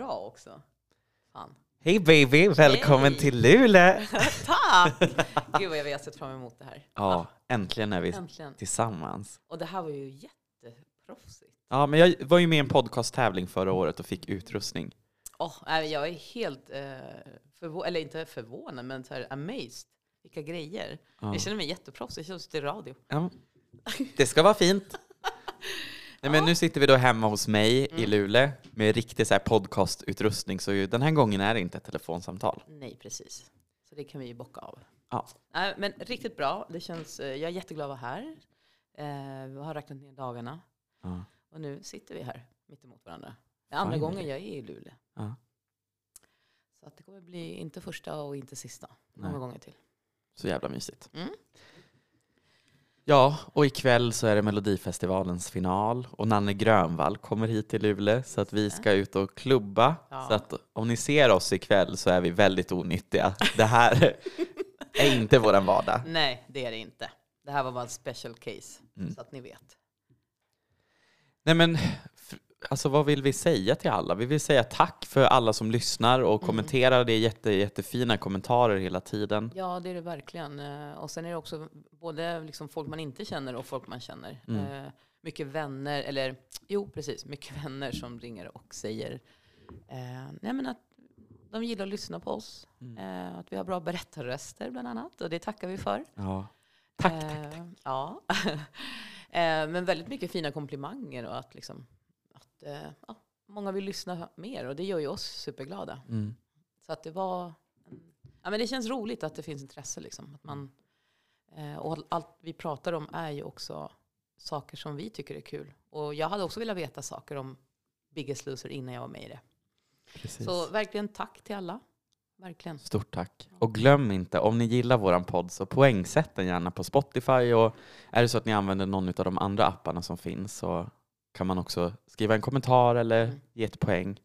bra också. Fan. Hej baby, välkommen Hej. till Luleå! Tack! Gud vad jag har sett fram emot det här. Ja, äntligen är vi Äntligen. tillsammans. Och det här var ju jätteproffsigt. Ja, men jag var ju med i en podcasttävling förra året och fick utrustning. Oh, jag är helt eh, förvånad, eller inte förvånad, men så här amazed. Vilka grejer. Ja. Jag känner mig jätteproffsig, jag känner som i radio. Ja, det ska vara fint. Nej, men nu sitter vi då hemma hos mig i Mm. Luleå med riktig så här podcastutrustning, så den här gången är det inte ett telefonsamtal. Nej, precis. Så det kan vi ju bocka av. Ja. Nej, men riktigt bra. Det känns, eh, jag är jätteglad att vara här. Eh, vi har räknat ner dagarna. Ja. Och nu sitter vi här mitt emot varandra. Det är andra Finally. gången jag är i Luleå. Ja. Så att det kommer bli inte första och inte sista. Många Nej. gånger till. Så jävla mysigt. Mm. Ja, och ikväll så är det Melodifestivalens final och Nanne Grönvall kommer hit till Luleå så att vi ska ut och klubba. Ja. Så att om ni ser oss ikväll så är vi väldigt onyttiga. Det här är inte våran vardag. Nej, det är det inte. Det här var bara ett special case. Mm. Så att ni vet. Nej men, alltså vad vill vi säga till alla? Vi vill säga tack för alla som lyssnar och Mm. kommenterar. Det är jätte, jättefina kommentarer hela tiden. Ja, det är det verkligen. Eh, Och sen är det också både liksom folk man inte känner och folk man känner. Mm. Eh, Mycket vänner, eller jo precis, mycket vänner som ringer och säger eh, nej men att de gillar att lyssna på oss. Mm. Att vi har bra berättarröster bland annat och det tackar vi för. Ja. Tack, tack. Eh, Ja. men väldigt mycket fina komplimanger och att, liksom, att eh, ja, många vill lyssna mer och det gör ju oss superglada. Mm. Så att det var... Ja, men det känns roligt att det finns intresse. Liksom, att man, eh, och allt vi pratar om är ju också saker som vi tycker är kul. Och jag hade också velat veta saker om Biggest Loser innan jag var med i det. Precis. Så verkligen tack till alla. Verkligen. Stort tack. Och glöm inte, om ni gillar våran podd så poängsätt den gärna på Spotify och är det så att ni använder någon av de andra apparna som finns så kan man också skriva en kommentar eller Mm. ge ett poäng.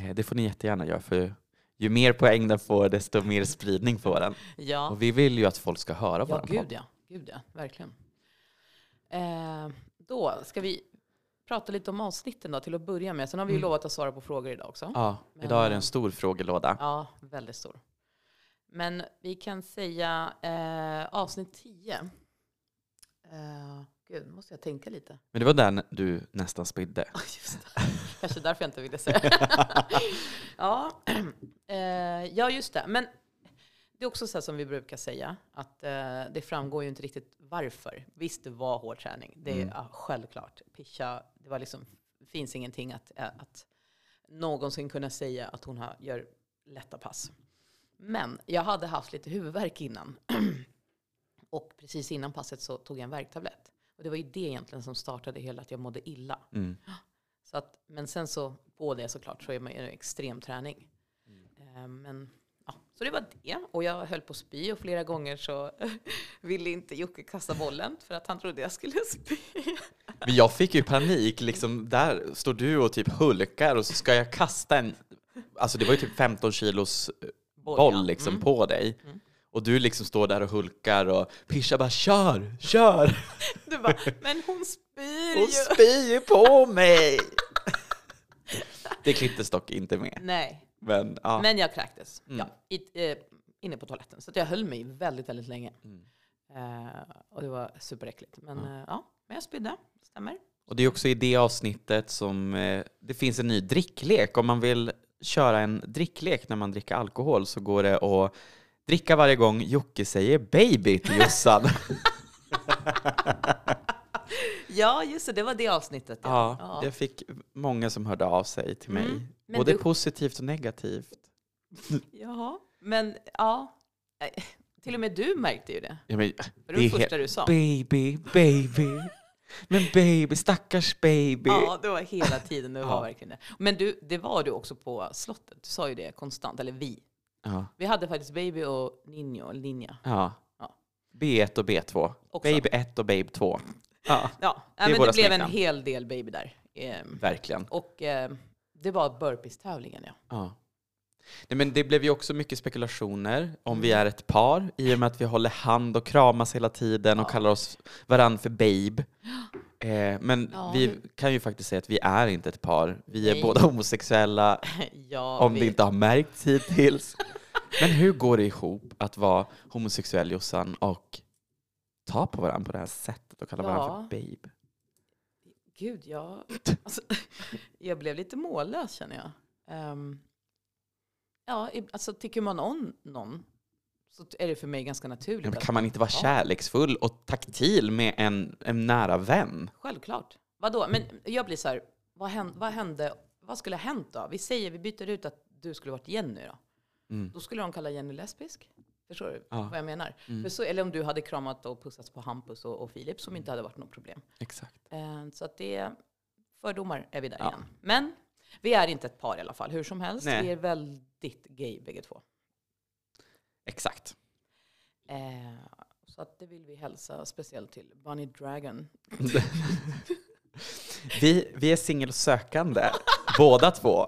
Eh, Det får ni jättegärna göra för ju mer poäng den får desto mer spridning får den. Ja, Och vi vill ju att folk ska höra ja våran gud podd. ja. Gud ja, verkligen. Eh, då ska vi prata lite om avsnitten då, till att börja med. Sen har vi ju Mm. lovat att svara på frågor idag också. Ja, Men, idag är det eh, en stor frågelåda. Ja, väldigt stor. Men vi kan säga eh, avsnitt 10. Eh, gud, nu måste jag tänka lite. Men det var den du nästan spydde. Oh, just det. Kanske därför jag inte ville säga ja. Eh, ja, just det. Men det är också så här som vi brukar säga, att eh, det framgår ju inte riktigt varför. Visst, det var hård träning. Det är Mm. ja, självklart. Pischa, det var liksom, finns ingenting att, eh, att någonsin kunna säga att hon har, gör lätta pass. Men jag hade haft lite huvudvärk innan. Och precis innan passet så tog jag en värktablett. Och det var ju det egentligen som startade hela att jag mådde illa. Mm. Så att, men sen så på det såklart så är man ju extrem träning. Eh, Men, ja, så det var det. Och jag höll på att spy och flera gånger så ville inte Jocke kasta bollen för att han trodde jag skulle spy. Men jag fick ju panik, liksom, där står du och typ hulkar och så ska jag kasta en, alltså det var ju typ 15 kilos boll ja. liksom Mm. på dig. Mm. Och du liksom står där och hulkar och Pisha bara kör, kör! Du bara, men hon spyr Hon ju. spyr på mig! Det klipptes dock inte med. Nej, Men ja. men jag kräktes. Mm. Ja, i, eh, inne på toaletten. Så jag höll mig väldigt, väldigt länge. Mm. Eh, och det var superäckligt. Men Ja. ja, ja men jag spydde. Stämmer. Och det är också i det avsnittet som eh, det finns en ny dricklek. Om man vill köra en dricklek när man dricker alkohol så går det att dricka varje gång Jocke säger baby till Jossan. Ja, just det. Det var det avsnittet. ja, det fick många som hörde av sig till mig. Mm. Men Både du- positivt och negativt. Jaha, men ja. Eh, Till och med du märkte ju det. Ja, men, det var Det första du sa. baby, baby. Men baby, stackars baby. Ja, det var hela tiden. Det var Ja. verkligen det. Men du, det var du också på slottet. Du sa ju det konstant, eller vi. Ja, Vi hade faktiskt Baby och Ninjo, eller Ninja. ja. Ja. B1 och B2. Också. Baby 1 och babe 2. Ja, Ja, nej, men det blev en smeknamn. hel del Baby där. Ehm, verkligen. och ehm, det var burpees-tävlingen, ja. Ja. Nej, men det blev ju också mycket spekulationer om vi är ett par i och med att vi håller hand och kramas hela tiden och Ja. kallar oss varann för babe. Eh, men Ja, vi hur- kan ju faktiskt säga att vi är inte ett par. Vi är Nej. båda homosexuella, ja, om vi, det inte har märkts hittills. Men hur går det ihop att vara homosexuell Jossan och ta på varandra på det här sättet och kalla varandra Ja. för babe? Gud, jag, alltså, jag blev lite mållös känner jag. Ehm, ja, alltså tycker man om någon så är det för mig ganska naturligt. Men kan man inte vara kärleksfull och taktil med en, en nära vän? Självklart. Vadå? Men jag blir så här, vad hände, vad hände? Vad skulle ha hänt då? Vi säger, vi byter ut att du skulle varit Jenny då. Mm. Då skulle de kalla Jenny lesbisk. Förstår du Ja. vad jag menar? Mm. Så, eller om du hade kramat och pussats på Hampus och, och Filip som inte hade varit något problem. Exakt. Eh, så att det är fördomar är vi där Ja. igen. Men vi är inte ett par i alla fall, hur som helst. Nej. Vi är väldigt gay bägge två. Exakt. Eh, så att det vill vi hälsa speciellt till Bunny Dragon. Vi, vi är singelsökande, båda två.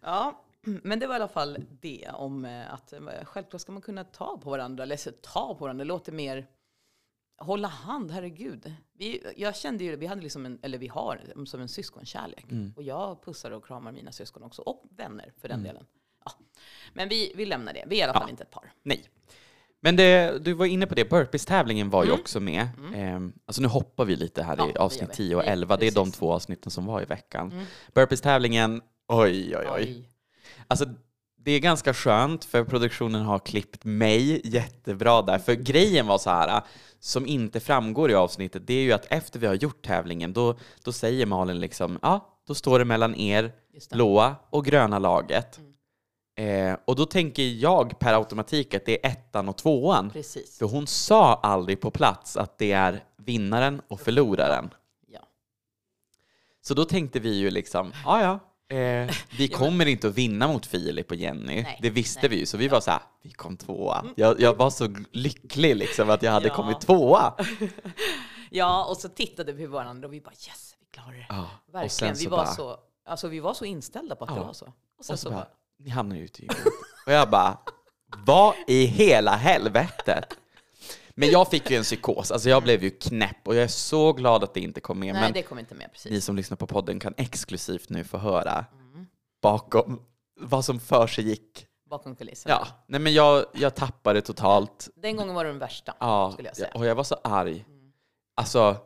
Ja, men det var i alla fall det om eh, att eh, självklart ska man kunna ta på varandra, eller ta på varandra, det låter mer hålla hand, herregud. Vi, jag kände ju, vi hade liksom en, eller vi har som en syskonkärlek. Mm. Och jag pussar och kramar mina syskon också, och vänner för den delen. Ja. Men vi, vi lämnar det, vi är i alla fall Ja. inte ett par. Nej. Men det, du var inne på det, burpees-tävlingen var ju Mm. också med. Ehm, alltså nu hoppar vi lite här Ja, i avsnitt vi. 10 och Nej, 11. Det är de två avsnitten som var i veckan. Mm. Burpees-tävlingen, oj oj oj. Oj. Alltså det är ganska skönt för produktionen har klippt mig jättebra där. För grejen var så här, som inte framgår i avsnittet, det är ju att efter vi har gjort tävlingen, då, då säger Malin liksom, ja, då står det mellan er, blåa och gröna laget. Eh, och då tänker jag per automatik att det är ettan och tvåan. Precis. För hon sa aldrig på plats att det är vinnaren och förloraren. Ja. Så då tänkte vi ju liksom, ja ja, eh, vi kommer inte att vinna mot Filip och Jenny. Nej, det visste nej. vi ju, så vi var så här, vi kom tvåa. Jag, jag var så lycklig liksom att jag hade Ja. kommit tvåa. ja, och så tittade vi på varandra och vi bara yes, vi klarar det. Ja, Verkligen, vi, var bara, så, alltså, vi var så inställda på att det var så. Och sen och så, så bara, ni hamnar ju ute i gymmet. Och jag bara, vad i hela helvetet? Men jag fick ju en psykos, alltså jag blev ju knäpp och jag är så glad att det inte kom med. nej men det kom inte med precis. ni som lyssnar på podden kan exklusivt nu få höra bakom vad som för sig gick. Bakom kulisserna. Ja, nej men jag, jag tappade totalt. Den gången var det den värsta, Ja, skulle jag säga. och jag var så arg. Mm. Alltså,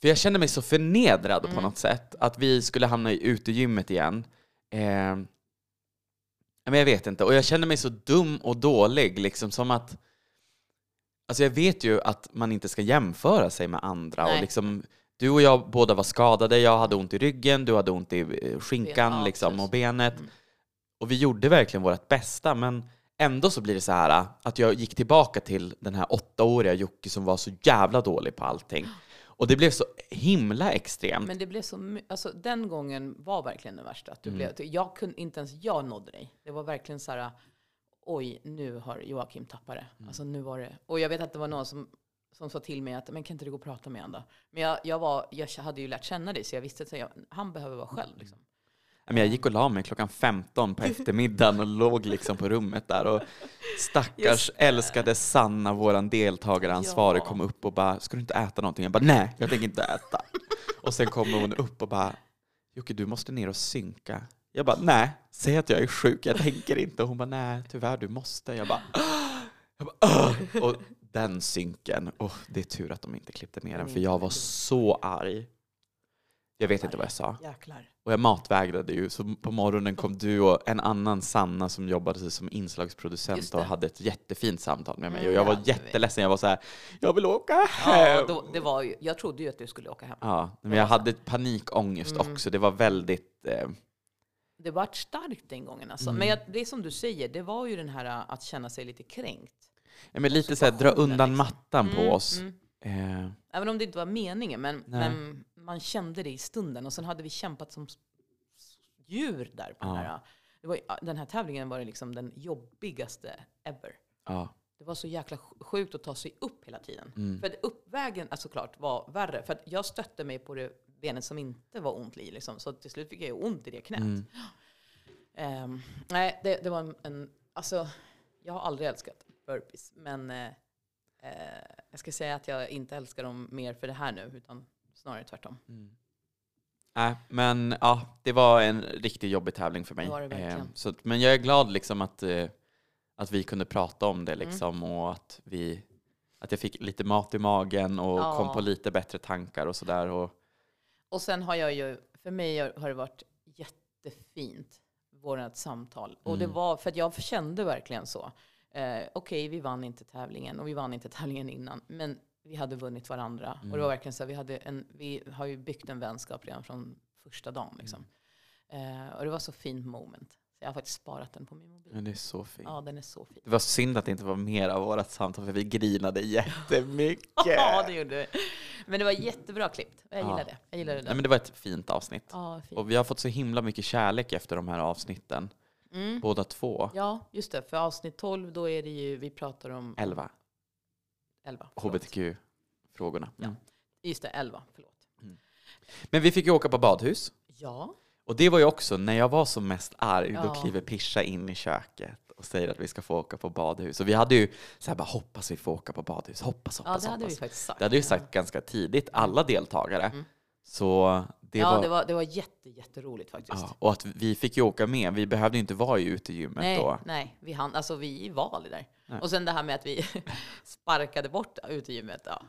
för jag kände mig så förnedrad på Mm. något sätt. Att vi skulle hamna i utegymmet igen. Eh, men jag vet inte. Och jag kände mig så dum och dålig. Liksom som att... Alltså jag vet ju att man inte ska jämföra sig med andra. Och liksom, du och jag båda var skadade. Jag hade ont i ryggen, du hade ont i eh, skinkan Ja, liksom, och benet. Mm. Och vi gjorde verkligen vårt bästa, men ändå så blir det så här att jag gick tillbaka till den här åttaåriga Jocke som var så jävla dålig på allting. Och det blev så himla extremt. Men det blev så alltså den gången var verkligen den värsta. Att du Mm. blev, jag kunde, inte ens jag nådde dig. Det var verkligen så här, oj, nu har Joakim tappat det. Mm. Alltså nu var det. Och jag vet att det var någon som, som sa till mig att, men kan inte du gå och prata med honom då? Men jag, jag, var, jag hade ju lärt känna dig, så jag visste att jag, han behöver vara själv. Liksom. Men jag gick och la mig klockan 15 på eftermiddagen och låg liksom på rummet där. Och stackars älskade Sanna, våran deltagaransvarig, Ja. kom upp och bara “Ska du inte äta någonting?” Jag bara “Nej, jag tänker inte äta”. och sen kommer hon upp och bara “Jocke, du måste ner och synka”. Jag bara “Nej, säg att jag är sjuk, jag tänker inte”. Och hon bara “Nej, tyvärr, du måste”. Jag bara jag bara, "Åh!" Och den synken, oh, det är tur att de inte klippte ner den, för jag var så arg. Jag vet inte vad jag sa. Jäklar. Och jag matvägrade ju, så på morgonen kom du och en annan Sanna som jobbade som inslagsproducent och hade ett jättefint samtal med mig. Mm, Och jag det var jätteledsen, jag var så här, jag vill åka Ja, hem. då, det var ju, jag trodde ju att du skulle åka hem. Ja, men jag hade panikångest Mm. också. Det var väldigt... Eh, Det var starkt den gången alltså. Mm. Men jag, det är som du säger, det var ju den här äh, att känna sig lite kränkt. ja, men lite så här, dra undan liksom. mattan på Mm, oss. mm. Eh, Även om det inte var meningen, men, Nej. men man kände det i stunden. Och sen hade vi kämpat som djur där på Ja. den här. Var, den här tävlingen var det liksom den jobbigaste ever. ja. Det var så jäkla sj- sjukt att ta sig upp hela tiden. Mm. För att uppvägen är såklart var värre. För att jag stötte mig på det benet som inte var ont i. Liksom. Så till slut fick jag ju ont i det knät. Mm. Ehm, nej, det, det var en, en... Alltså, jag har aldrig älskat burpees. Men eh, Eh, jag ska säga att jag inte älskar dem mer för det här nu, utan snarare tvärtom. Mm. Nej, men ja, det var en riktigt jobbig tävling för mig. Det det. Eh, så, men jag är glad liksom att, eh, att vi kunde prata om det Mm. liksom och att, vi, att jag fick lite mat i magen och Ja. kom på lite bättre tankar och sådär. Och, Och sen har jag ju, för mig har det varit jättefint, vårt samtal. Och det Mm. var, för att jag kände verkligen så. Eh, Okej, vi vann inte tävlingen och vi vann inte tävlingen innan, men vi hade vunnit varandra. Och det Mm. var verkligen så, här, vi, hade en, vi har ju byggt en vänskap redan från första dagen. Liksom. Mm. Eh, och det var så fint moment. Så jag har faktiskt sparat den på min mobil. det är så fint. Ja, den är så fin. Det var synd att det inte var mer av vårt samtal för vi grinade jättemycket. Ja, det gjorde vi. Men det var jättebra klippt. Jag Ja. gillar det. Jag gillar det. Nej, men det var ett fint avsnitt. Ja, fint. Och vi har fått så himla mycket kärlek efter de här avsnitten. Mm. Båda två. Ja, just det. För avsnitt 12, då är det ju, vi pratar om... 11. 11. förlåt. HBTQ-frågorna. Ja. Mm. Just det, 11. Förlåt. Men vi fick ju åka på badhus. Ja. Och det var ju också när jag var som mest arg, då Ja. kliver Pisha in i köket och säger att vi ska få åka på badhus. Och vi hade ju så här bara hoppas vi får åka på badhus, hoppas, Ja, hoppas, det hade hoppas. vi faktiskt sagt. Det hade vi sagt ganska tidigt, alla deltagare. Mm. Så det ja, var... det var, det var jätte, jätteroligt faktiskt. Ja, och att vi fick ju åka med, vi behövde ju inte vara i utegymmet nej, då. nej, vi hann, alltså vi var aldrig där. Nej. Och sen det här med att vi sparkade bort utegymmet. Ja.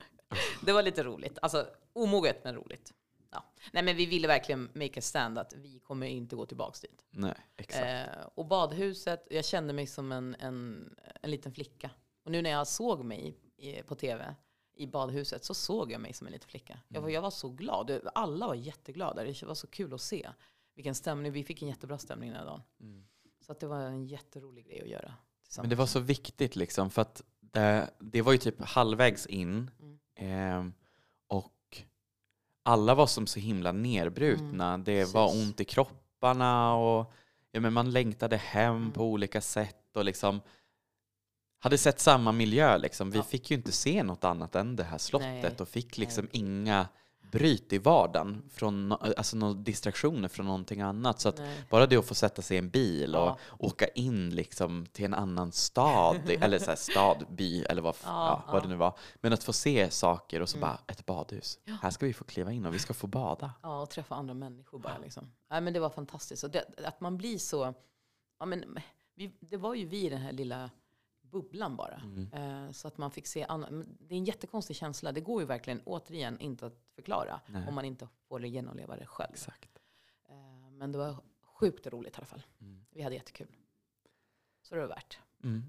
det var lite roligt. Alltså omoget men roligt. Ja. Nej men vi ville verkligen make a stand att vi kommer inte gå tillbaks dit. Nej, exakt. Eh, och badhuset, jag kände mig som en, en, en liten flicka. Och nu när jag såg mig på tv i badhuset så såg jag mig som en liten flicka. Jag, var, jag var så glad. Alla var jätteglada. Det var så kul att se vilken stämning. Vi fick en jättebra stämning den här dagen. Mm. Så att det var en jätterolig grej att göra. Men det var så viktigt liksom, för att det, det var ju typ halvvägs in. Mm. ehm, och alla var som så himla nedbrutna. det var Mm. precis. ont i kropparna och ja, men man längtade hem Mm. på olika sätt. Och liksom hade sett samma miljö. Liksom. Vi Ja. fick ju inte se något annat än det här slottet Nej, och fick liksom nej. inga bryt i vardagen, från, alltså några distraktioner från någonting annat. Så bara det att få sätta sig i en bil och Ja. åka in liksom till en annan stad, eller så här stad, by eller vad, Ja, ja, vad det nu var. Men att få se saker och så Mm. bara ett badhus. Här ska vi få kliva in och vi ska få bada. Ja, och träffa andra människor bara. Liksom. Nej, men det var fantastiskt. Och det, att man blir så... Ja, men, vi, det var ju vi i den här lilla bubblan bara. Mm. Eh, så att man fick se Det är en jättekonstig känsla. Det går ju verkligen, återigen, inte att förklara Nej. om man inte får det genomleva det själv. Eh, men det var sjukt roligt i alla fall. Mm. Vi hade jättekul. Så det var värt. Mm.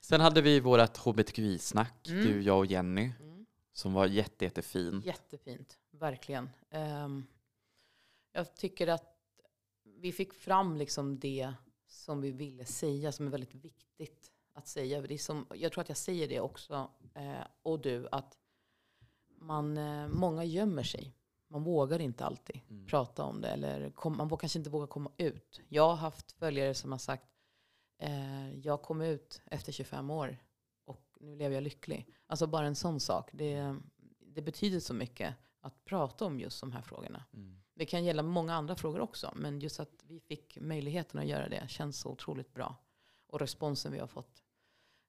Sen hade vi vårt hbtqi-snack, Mm. du, jag och Jenny, Mm. som var jätte, jättefin. Jättefint, verkligen. Ehm, jag tycker att vi fick fram liksom det som vi ville säga, som är väldigt viktigt att säga. Det är som, jag tror att jag säger det också, eh, och du, att man, eh, många gömmer sig. Man vågar inte alltid Mm. prata om det, eller kom, man kanske inte vågar komma ut. Jag har haft följare som har sagt, eh, jag kom ut efter 25 år och nu lever jag lycklig. Alltså bara en sån sak. Det, det betyder så mycket att prata om just de här frågorna. Mm. Det kan gälla många andra frågor också, men just att vi fick möjligheten att göra det känns så otroligt bra. Och responsen vi har fått.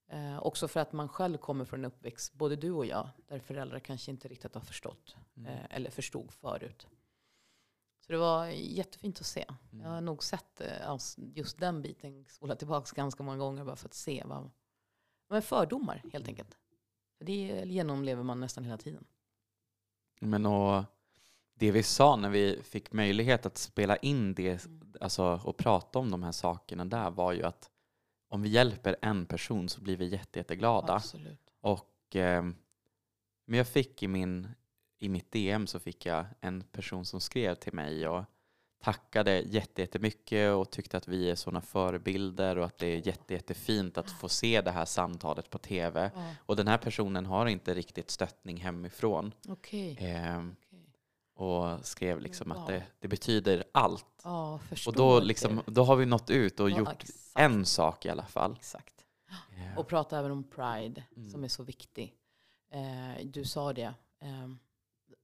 Eh, också för att man själv kommer från en uppväxt, både du och jag, där föräldrar kanske inte riktigt har förstått Mm. eh, eller förstod förut. Så det var jättefint att se. Jag har nog sett eh, just den biten spola tillbaka ganska många gånger bara för att se vad, är fördomar helt enkelt. Det genomlever man nästan hela tiden. Men och det vi sa när vi fick möjlighet att spela in det Mm. alltså, och prata om de här sakerna där var ju att om vi hjälper en person så blir vi jätte, jätteglada. Absolut. Och, eh, men jag fick i, min, i mitt DM så fick jag en person som skrev till mig och tackade jätte, jättemycket och tyckte att vi är sådana förebilder och att det är jätte, jättefint att få se det här samtalet på tv. Ja, Och den här personen har inte riktigt stöttning hemifrån. Okej. Eh. Och skrev liksom Wow. att det, det betyder allt. Ja, Och då, liksom, då har vi nått ut och Ja, gjort exakt. en sak i alla fall. Exakt. Eh, Och prata även om pride, Mm. som är så viktig. Eh, du sa det. Eh,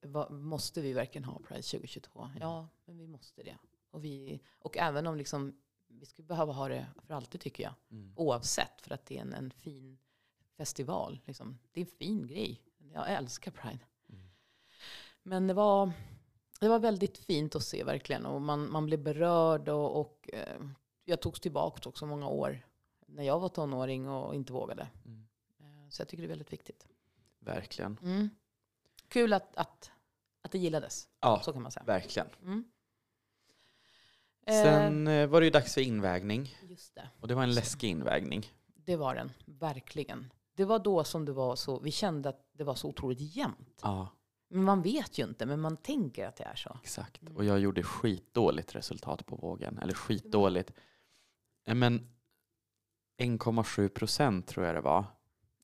vad, måste vi verkligen ha pride 2022? Ja, men vi måste det. Och, vi, och även om liksom, vi skulle behöva ha det för alltid tycker jag. mm. Oavsett, för att det är en, en fin festival. Liksom. Det är en fin grej. Jag älskar Pride. Men det var, det var väldigt fint att se verkligen. Och man, man blev berörd och, och eh, jag togs tillbaka också många år när jag var tonåring och inte vågade. Mm. Eh, så jag tycker det är väldigt viktigt. Verkligen. Mm. Kul att, att, att det gillades, Ja, så kan man säga. verkligen. Mm. Eh, Sen eh, var det ju dags för invägning. just det. Och det var en läskig invägning. Det var den, verkligen. Det var då som det var så, vi kände att det var så otroligt jämnt. Ja, Men man vet ju inte, men man tänker att det är så. exakt. Och jag gjorde skitdåligt resultat på vågen. Eller skitdåligt. Men 1,7 procent tror jag det var.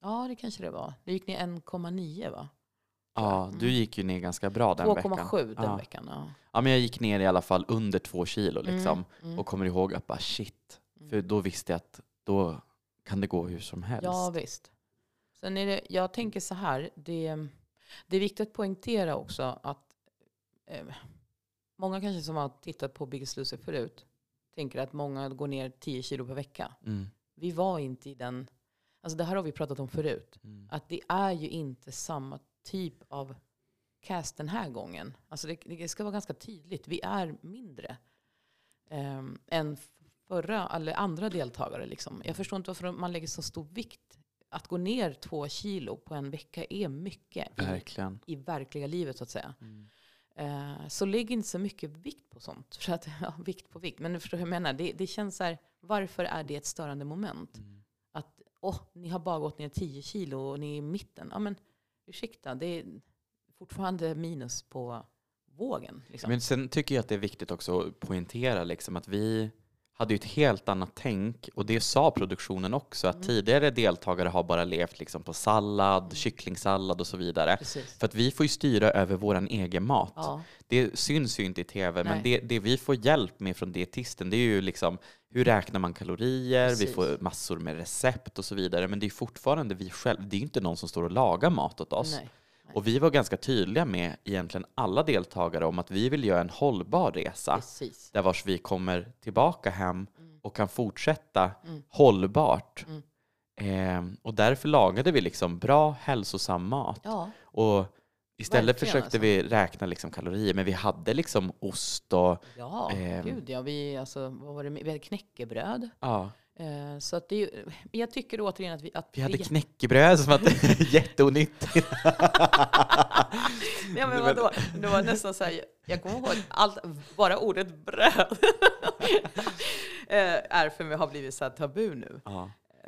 Ja, det kanske det var. Det gick ner 1,9 va? Ja, Mm. du gick ju ner ganska bra den veckan. 2,7 den Ja. veckan. Ja. Ja, men jag gick ner i alla fall under två kilo liksom. Mm, mm, Och kommer ihåg att bara shit. mm. För då visste jag att då kan det gå hur som helst. Ja, visst. Sen är det, jag tänker så här, det, det är viktigt att poängtera också att eh, många kanske som har tittat på Biggest Loser förut tänker att många går ner 10 kilo per vecka. Mm. Vi var inte i den, alltså det här har vi pratat om förut, Mm. att det är ju inte samma typ av cast den här gången. Alltså det, det ska vara ganska tydligt, vi är mindre um, än förra, eller andra deltagare. Liksom. Jag förstår inte varför man lägger så stor vikt. Att gå ner två kilo på en vecka är mycket i, Verkligen. i verkliga livet så att säga. Mm. Eh, så lägg inte så mycket vikt på sånt. För att, ja, vikt på vikt. Men du förstår hur jag menar. Det, det känns så här, varför är det ett störande moment? Mm. Att åh, ni har bara gått ner 10 kilo och ni är i mitten. Ja men ursäkta, det är fortfarande minus på vågen. Liksom. Men sen tycker jag att det är viktigt också att poängtera liksom att vi hade ju ett helt annat tänk och det sa produktionen också att Mm. tidigare deltagare har bara levt liksom på sallad, kycklingsallad och så vidare. Precis. För att vi får ju styra över vår egen mat. Ja, Det syns ju inte i tv, men Nej. det, det vi får hjälp med från dietisten det är ju liksom hur räknar man kalorier, vi Precis. får massor med recept och så vidare. Men det är fortfarande vi själva, det är inte någon som står och lagar mat åt oss. nej. Och vi var ganska tydliga med egentligen alla deltagare om att vi vill göra en hållbar resa Precis. där vars vi kommer tillbaka hem Mm. och kan fortsätta Mm. hållbart. Mm. Eh, och därför lagade vi liksom bra hälsosam mat. Ja, Och istället Verkligen, försökte alltså. vi räkna liksom kalorier, men vi hade liksom ost och ja Ehm. gud ja. Vi, alltså, vad var det, vi hade knäckebröd. ja, Eh, så att det jag tycker återigen att vi... Att vi hade knäckebröd som var jätteonyttigt. Ja, men vadå? Det var nästan så här, jag kommer ihåg allt, bara ordet bröd eh, är för mig har blivit så här tabu nu. Eh,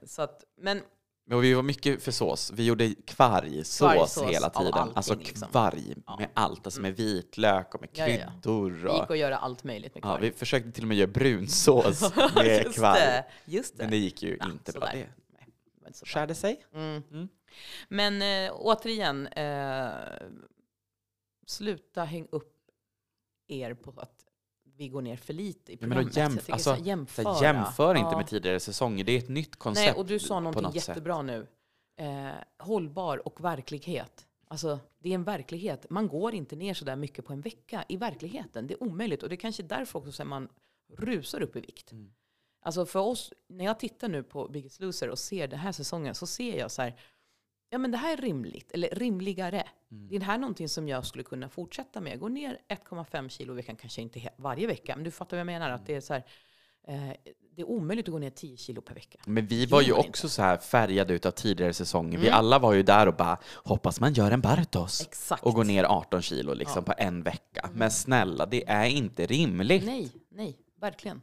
Så att, men Men vi var mycket för sås. Vi gjorde kvargsås Kvargsås hela tiden. allting, alltså liksom. kvarg Ja. med allt. Alltså med vitlök och med Ja, ja, ja. kryddor. det gick att göra allt möjligt med ja, kvarg. vi försökte till och med göra brunsås med just kvarg. det, just det. Men det gick ju Ja, inte bra. Det skärde sig. Mm. Mm. Men eh, återigen, eh, sluta häng upp er på att vi går ner för lite i Ja, men då programmet. jämf- alltså. Så jämför inte Ja. med tidigare säsonger. Det är ett nytt koncept Nej, och du sa någonting något jättebra nu. Eh, hållbar och verklighet. Alltså, det är en verklighet. Man går inte ner så där mycket på en vecka i verkligheten. Det är omöjligt. Och det är kanske därför också man rusar upp i vikt. Mm. Alltså för oss, när jag tittar nu på Biggest Loser och ser den här säsongen så ser jag så här, ja men det här är rimligt, eller rimligare. Mm. Det är det här någonting som jag skulle kunna fortsätta med. Gå ner 1,5 kilo i veckan, kanske inte varje vecka, men du fattar vad jag menar. Att det är så här, eh, det är omöjligt att gå ner 10 kilo per vecka. Men vi var ju också så här färgade utav tidigare säsonger. Vi Mm. alla var ju där och bara hoppas man gör en Bartos Exakt. och går ner 18 kilo liksom Ja. på en vecka. Men snälla, det är inte rimligt. Nej, nej, verkligen.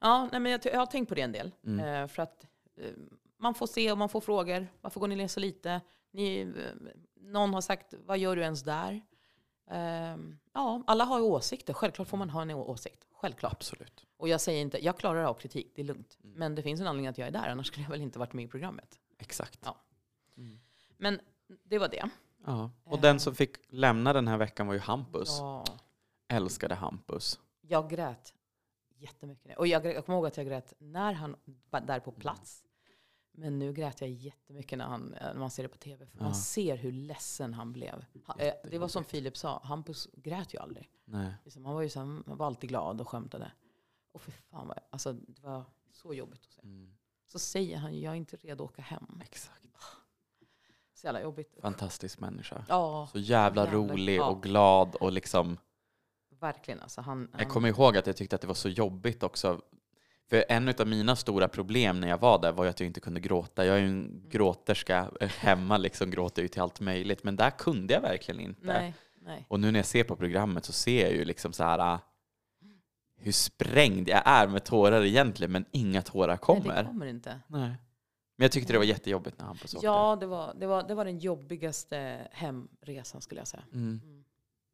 Ja, nej, men jag, jag har tänkt på det en del. Mm. Eh, för att eh, man får se och man får frågor. Varför går ni ner så lite? Ni, någon har sagt, vad gör du ens där? Eh, ja, alla har ju åsikter. Självklart får man ha en åsikt. Självklart. Absolut. Och jag säger inte, jag klarar av kritik, det är lugnt. Mm. Men det finns en anledning att jag är där, annars skulle jag väl inte varit med i programmet. Exakt. Ja. Mm. Men det var det. Ja. Och Eh. den som fick lämna den här veckan var ju Hampus. Ja, Älskade Hampus. jag grät jättemycket. Och jag, jag kommer ihåg att jag grät när han var där på plats. Men nu grät jag jättemycket när, han, eh, när man ser det på tv. För Ja. man ser hur ledsen han blev. Han, eh, det var som Filip sa, Hampus grät ju aldrig. Nej. Liksom, han var ju så, här- han var alltid glad och skämtade. Och för fan vad, alltså, det var så jobbigt att se. Mm. Så säger han, jag är inte redo att åka hem. Exakt. Så jävla jobbigt. Fantastisk människa. Ja, Så jävla Jävla- rolig ja. och glad och liksom verkligen alltså. Han, Jag han, kommer ihåg att jag tyckte att det var så jobbigt också. För en av mina stora problem när jag var där var att jag inte kunde gråta. Jag är ju en Mm. gråterska. Eh, Hemma liksom gråter jag ju till allt möjligt. Men där kunde jag verkligen inte. nej, nej. Och nu när jag ser på programmet så ser jag ju liksom så här ah, hur sprängd jag är med tårar egentligen, men inga tårar kommer. Nej, det kommer inte. Nej. Men jag tyckte det var jättejobbigt när han på Ja, det var, det, var, det var den jobbigaste hemresan skulle jag säga. Mm. Mm.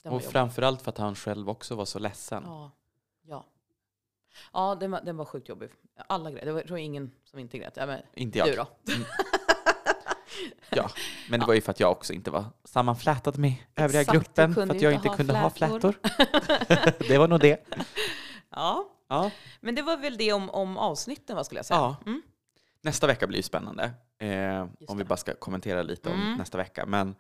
Och jobbig. framförallt för att han själv också var så ledsen. Ja, ja. Ja, den var, den var sjukt jobbig. Alla grät. Det var, jag tror ingen som inte grät. Ja, men, Inte jag. du då? Ja, men det var ju för att jag också inte var sammanflätad med övriga Exakt, gruppen. För att jag inte ha kunde ha flätor. flätor. det var nog det. Ja, Ja. men det var väl det om, om avsnitten, vad skulle jag säga. Ja. Mm. Nästa vecka blir ju spännande. Eh, om vi bara ska kommentera lite om Mm. nästa vecka. Men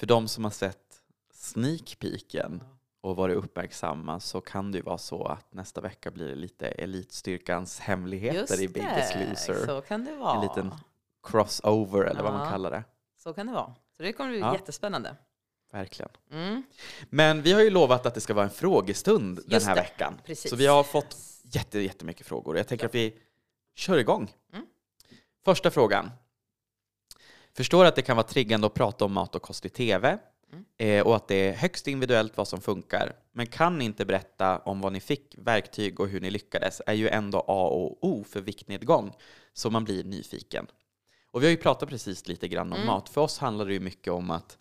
för de som har sett sneak peeken och varit uppmärksamma så kan det ju vara så att nästa vecka blir det lite elitstyrkans hemligheter Just i Biggest det, Loser. så kan det vara. En liten crossover eller vad man Ja. kallar det. Så kan det vara. Så det kommer bli Ja. jättespännande. Verkligen. Mm. Men vi har ju lovat att det ska vara en frågestund den Just här det, veckan. precis. Så vi har fått jätte, jättemycket frågor. Jag tänker att vi kör igång. Mm. Första frågan. Förstår att det kan vara triggande att prata om mat och kost i tv Mm. och att det är högst individuellt vad som funkar. Men kan ni inte berätta om vad ni fick, verktyg och hur ni lyckades är ju ändå A och O för viktnedgång, så man blir nyfiken. Och vi har ju pratat precis lite grann om Mm. mat. För oss handlar det ju mycket om att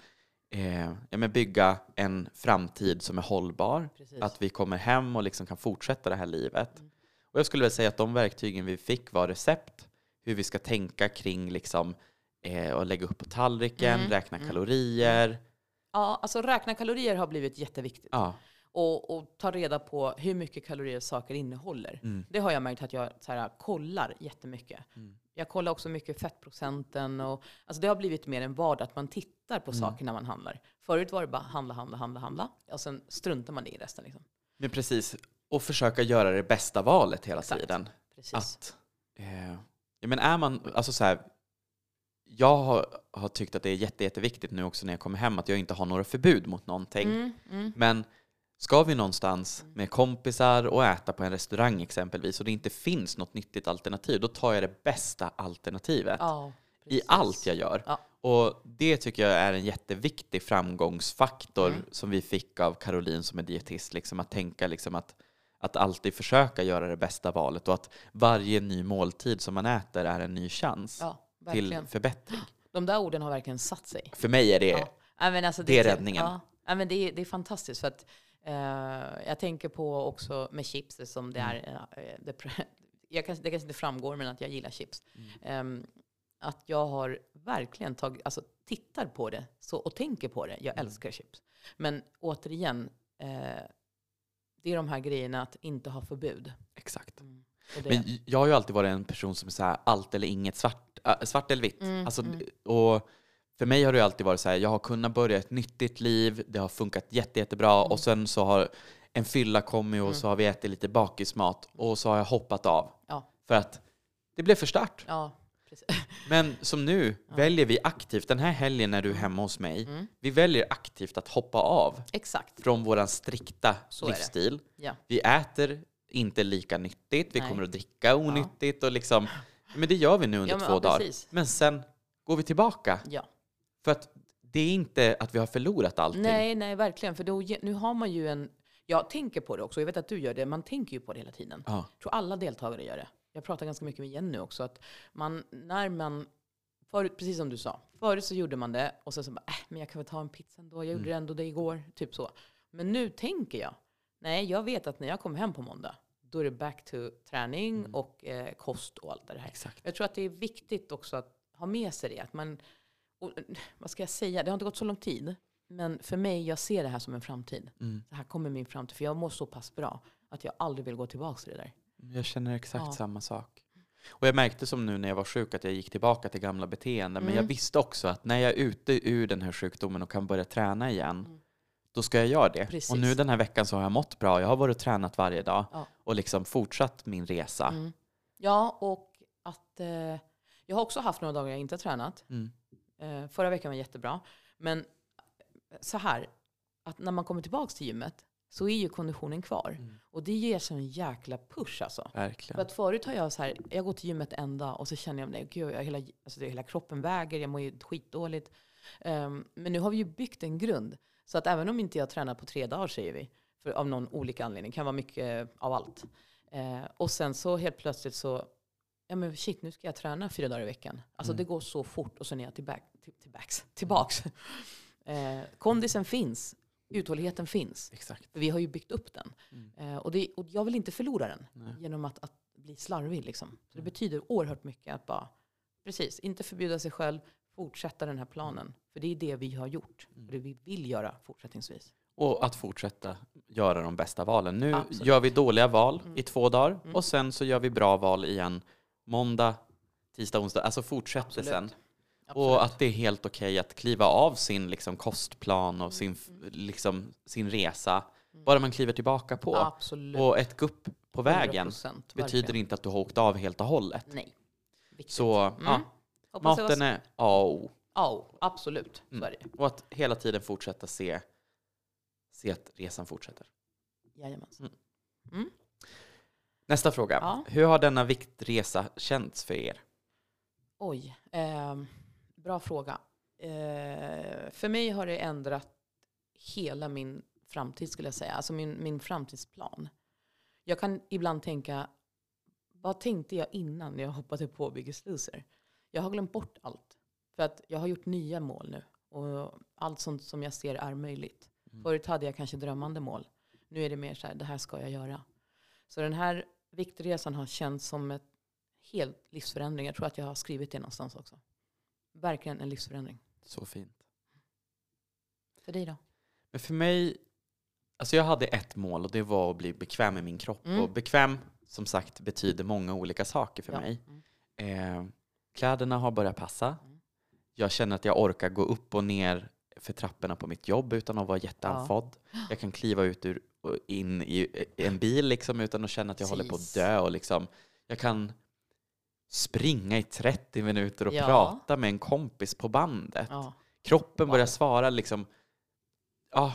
eh, ja, men bygga en framtid som är hållbar. Precis. Att vi kommer hem och liksom kan fortsätta det här livet. Mm. Och jag skulle väl säga att de verktygen vi fick var recept, hur vi ska tänka kring liksom, eh, att lägga upp på tallriken, Mm, räkna mm, kalorier. Ja, alltså räkna kalorier har blivit jätteviktigt. Ja. Och, och ta reda på hur mycket kalorier saker innehåller. Mm. Det har jag märkt att jag så här, kollar jättemycket. Mm. Jag kollar också mycket fettprocenten. Och, alltså det har blivit mer en vardag att man tittar på Mm. saker när man handlar. Förut var det bara handla, handla, handla, handla. Och sen struntar man i resten. Liksom. Men precis, och försöka göra det bästa valet hela Exakt. tiden. Precis. Att, eh, ja, men är man, alltså så här, jag har, har tyckt att det är jätte, jätteviktigt nu också när jag kommer hem att jag inte har några förbud mot någonting. Mm, mm. Men ska vi någonstans med kompisar och äta på en restaurang exempelvis och det inte finns något nyttigt alternativ, då tar jag det bästa alternativet Ja, i allt jag gör. Ja. Och det tycker jag är en jätteviktig framgångsfaktor Mm. som vi fick av Caroline som är dietist. Liksom att tänka liksom att, att alltid försöka göra det bästa valet och att varje ny måltid som man äter är en ny chans Ja, till verkligen. förbättring. De där orden har verkligen satt sig. För mig är det Ja. Men alltså det är typ- räddningen. Ja. Ja, men det, är, det är fantastiskt. För att, eh, jag tänker på också med chips, som det Mm. är... eh, det, jag kan, det kanske inte framgår, men att jag gillar chips. Mm. Ehm, att jag har verkligen tagit, alltså tittar på det så, och tänker på det. Jag Mm. älskar chips. Men återigen, eh, det är de här grejerna att inte ha förbud. exakt. Det, Men jag har ju alltid varit en person som är så här, allt eller inget, svart, äh, svart eller vitt. Mm, alltså, mm. och för mig har det alltid varit så här, jag har kunnat börja ett nyttigt liv, det har funkat jätte, jättebra Mm. och sen så har en fylla kommit och så har vi ätit lite bakismat och så har jag hoppat av. Ja. För att det blev för stört. ja. Men som nu väljer vi aktivt, den här helgen när du är hemma hos mig, Mm. vi väljer aktivt att hoppa av Exakt. från våran strikta Så livsstil. Ja. Vi äter inte lika nyttigt, vi Nej. kommer att dricka onyttigt och liksom, men det gör vi nu under Ja, men- två ja, dagar. precis. Men sen går vi tillbaka. ja. För att det är inte att vi har förlorat allting. Nej, nej, verkligen. För då, nu har man ju en... Jag tänker på det också, jag vet att du gör det, man tänker ju på det hela tiden. Ja. Jag tror alla deltagare gör det. Jag pratar ganska mycket med Jenny också, att man, när man... Förut, precis som du sa, förut så gjorde man det och sen så bara, äh, men jag kan väl ta en pizza ändå, jag Mm. gjorde det ändå det igår, typ så. Men nu tänker jag, nej, jag vet att när jag kommer hem på måndag, då är det back to träning Mm. och eh, kost och allt det här. Exakt. Jag tror att det är viktigt också att ha med sig det. Att man, och, vad ska jag säga? Det har inte gått så lång tid. Men för mig, jag ser det här som en framtid. Mm. Det här kommer min framtid. För jag mår så pass bra att jag aldrig vill gå tillbaka till det där. Jag känner exakt Ja. samma sak. Och jag märkte som nu när jag var sjuk att jag gick tillbaka till gamla beteenden. Men Mm. jag visste också att när jag är ute ur den här sjukdomen och kan börja träna igen, Mm. Då ska jag göra det. Precis. Och nu den här veckan så har jag mått bra. Jag har varit och tränat varje dag Ja. och liksom fortsatt min resa. Mm. Ja, och att eh, jag har också haft några dagar jag inte har tränat. Mm. Eh, förra veckan var jättebra. Men så här, att när man kommer tillbaka till gymmet så är ju konditionen kvar. Mm. Och det ger sån jäkla push alltså. För Verkligen. att förut har jag så här, jag går till gymmet en dag och så känner jag, gud, jag, hela, alltså hela kroppen väger, jag mår ju skitdåligt. Ehm, men nu har vi ju byggt en grund. Så att även om inte jag tränar på tre dagar säger vi, för av någon olika anledning, kan vara mycket av allt. Eh, och sen så helt plötsligt så, ja men shit nu ska jag träna fyra dagar i veckan. Alltså Mm. det går så fort och sen är jag tillbaka, till, tillbaks, tillbaks. Eh, kondisen finns, uthålligheten finns. Exakt. Vi har ju byggt upp den. Mm. Eh, och, det, och jag vill inte förlora den Nej. genom att, att bli slarvig. Liksom. Så det Mm. betyder oerhört mycket att bara, precis, inte förbjuda sig själv, fortsätta den här planen. För det är det vi har gjort. Mm. Och det vi vill göra fortsättningsvis. Och att fortsätta göra de bästa valen. Nu Absolut. gör vi dåliga val Mm. i två dagar Mm. och sen så gör vi bra val igen måndag, tisdag, onsdag. Alltså fortsätter Absolut. sen. Absolut. Och att det är helt okej att kliva av sin liksom, kostplan och sin, Mm. liksom, sin resa. Mm. Bara man kliver tillbaka på. Absolut. Och ett gupp på vägen 100%, betyder inte att du har åkt av helt och hållet. Nej. Viktigt. Så Mm. ja, Hoppas det var maten är A och O. Ja, absolut. Så Mm. är det. Och att hela tiden fortsätta se, se att resan fortsätter. Jajamensan. Nästa fråga. Ja. Hur har denna viktresa känts för er? Oj, ehm, bra fråga. Eh, för mig har det ändrat hela min framtid skulle jag säga. Alltså min, min framtidsplan. Jag kan ibland tänka, vad tänkte jag innan jag hoppade på Biggest Loser? Jag har glömt bort allt. För att jag har gjort nya mål nu. Och allt sånt som jag ser är möjligt. Mm. Förut hade jag kanske drömmande mål. Nu är det mer så här, det här ska jag göra. Så den här viktresan har känts som ett helt livsförändring. Jag tror att jag har skrivit det någonstans också. Verkligen en livsförändring. Så fint. För dig då? Men för mig, alltså jag hade ett mål och det var att bli bekväm med min kropp. Mm. Och bekväm, som sagt, betyder många olika saker för Ja. mig. Mm. Eh, kläderna har börjat passa. Mm. Jag känner att jag orkar gå upp och ner för trapporna på mitt jobb utan att vara jätteandfådd. Jag kan kliva ut ur, in i en bil liksom, utan att känna att jag håller på att Precis. dö. Och liksom, jag kan springa i 30 minuter och Ja. prata med en kompis på bandet. Ja. Kroppen börjar svara liksom, ja,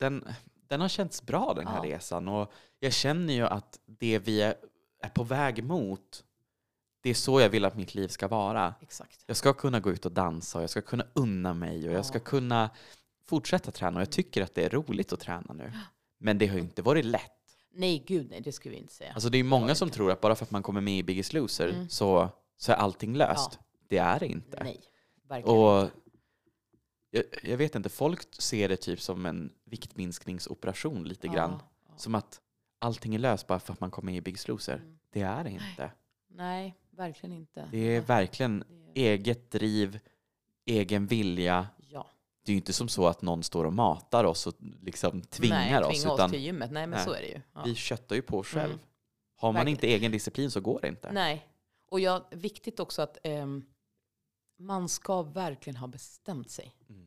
den, den har känts bra den här Ja. resan. Och jag känner ju att det vi är på väg mot, det är så jag vill att mitt liv ska vara. Exakt. Jag ska kunna gå ut och dansa och jag ska kunna unna mig och jag ska kunna fortsätta träna. Och jag tycker att det är roligt att träna nu. Men det har ju inte varit lätt. Nej, gud nej, det skulle vi inte säga. Alltså det är ju många som tror att bara för att man kommer med i Biggest Loser Mm. så, så är allting löst. Ja. Det är det inte. nej, verkligen Och jag, jag vet inte, folk ser det typ som en viktminskningsoperation lite grann. Ja, ja. Som att allting är löst bara för att man kommer med i Biggest Loser. Mm. Det är det inte. Nej, verkligen inte. Det är verkligen Det- eget driv, egen vilja. Ja. Det är ju inte som så att någon står och matar oss och liksom tvingar nej, oss. tvinga oss Utan till gymmet. Nej, men Nej. så är det ju. Ja. vi köttar ju på själv. Mm. Har man Verkligen. inte egen disciplin så går det inte. Nej. Och jag, viktigt också att ehm, man ska verkligen ha bestämt sig. Mm.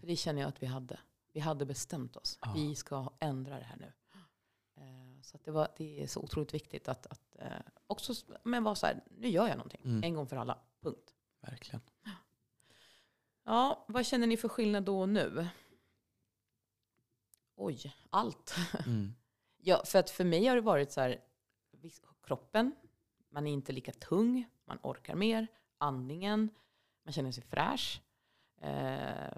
För det känner jag att vi hade. Vi hade bestämt oss. Ja. Vi ska ändra det här nu. Så det, var, det är så otroligt viktigt att, att eh, också men vara så här, nu gör jag någonting. Mm. En gång för alla. Punkt. Verkligen. Ja, vad känner ni för skillnad då och nu? Oj, allt. Mm. Ja, för att för mig har det varit så här, kroppen, man är inte lika tung, man orkar mer, andningen, man känner sig fräsch. Eh,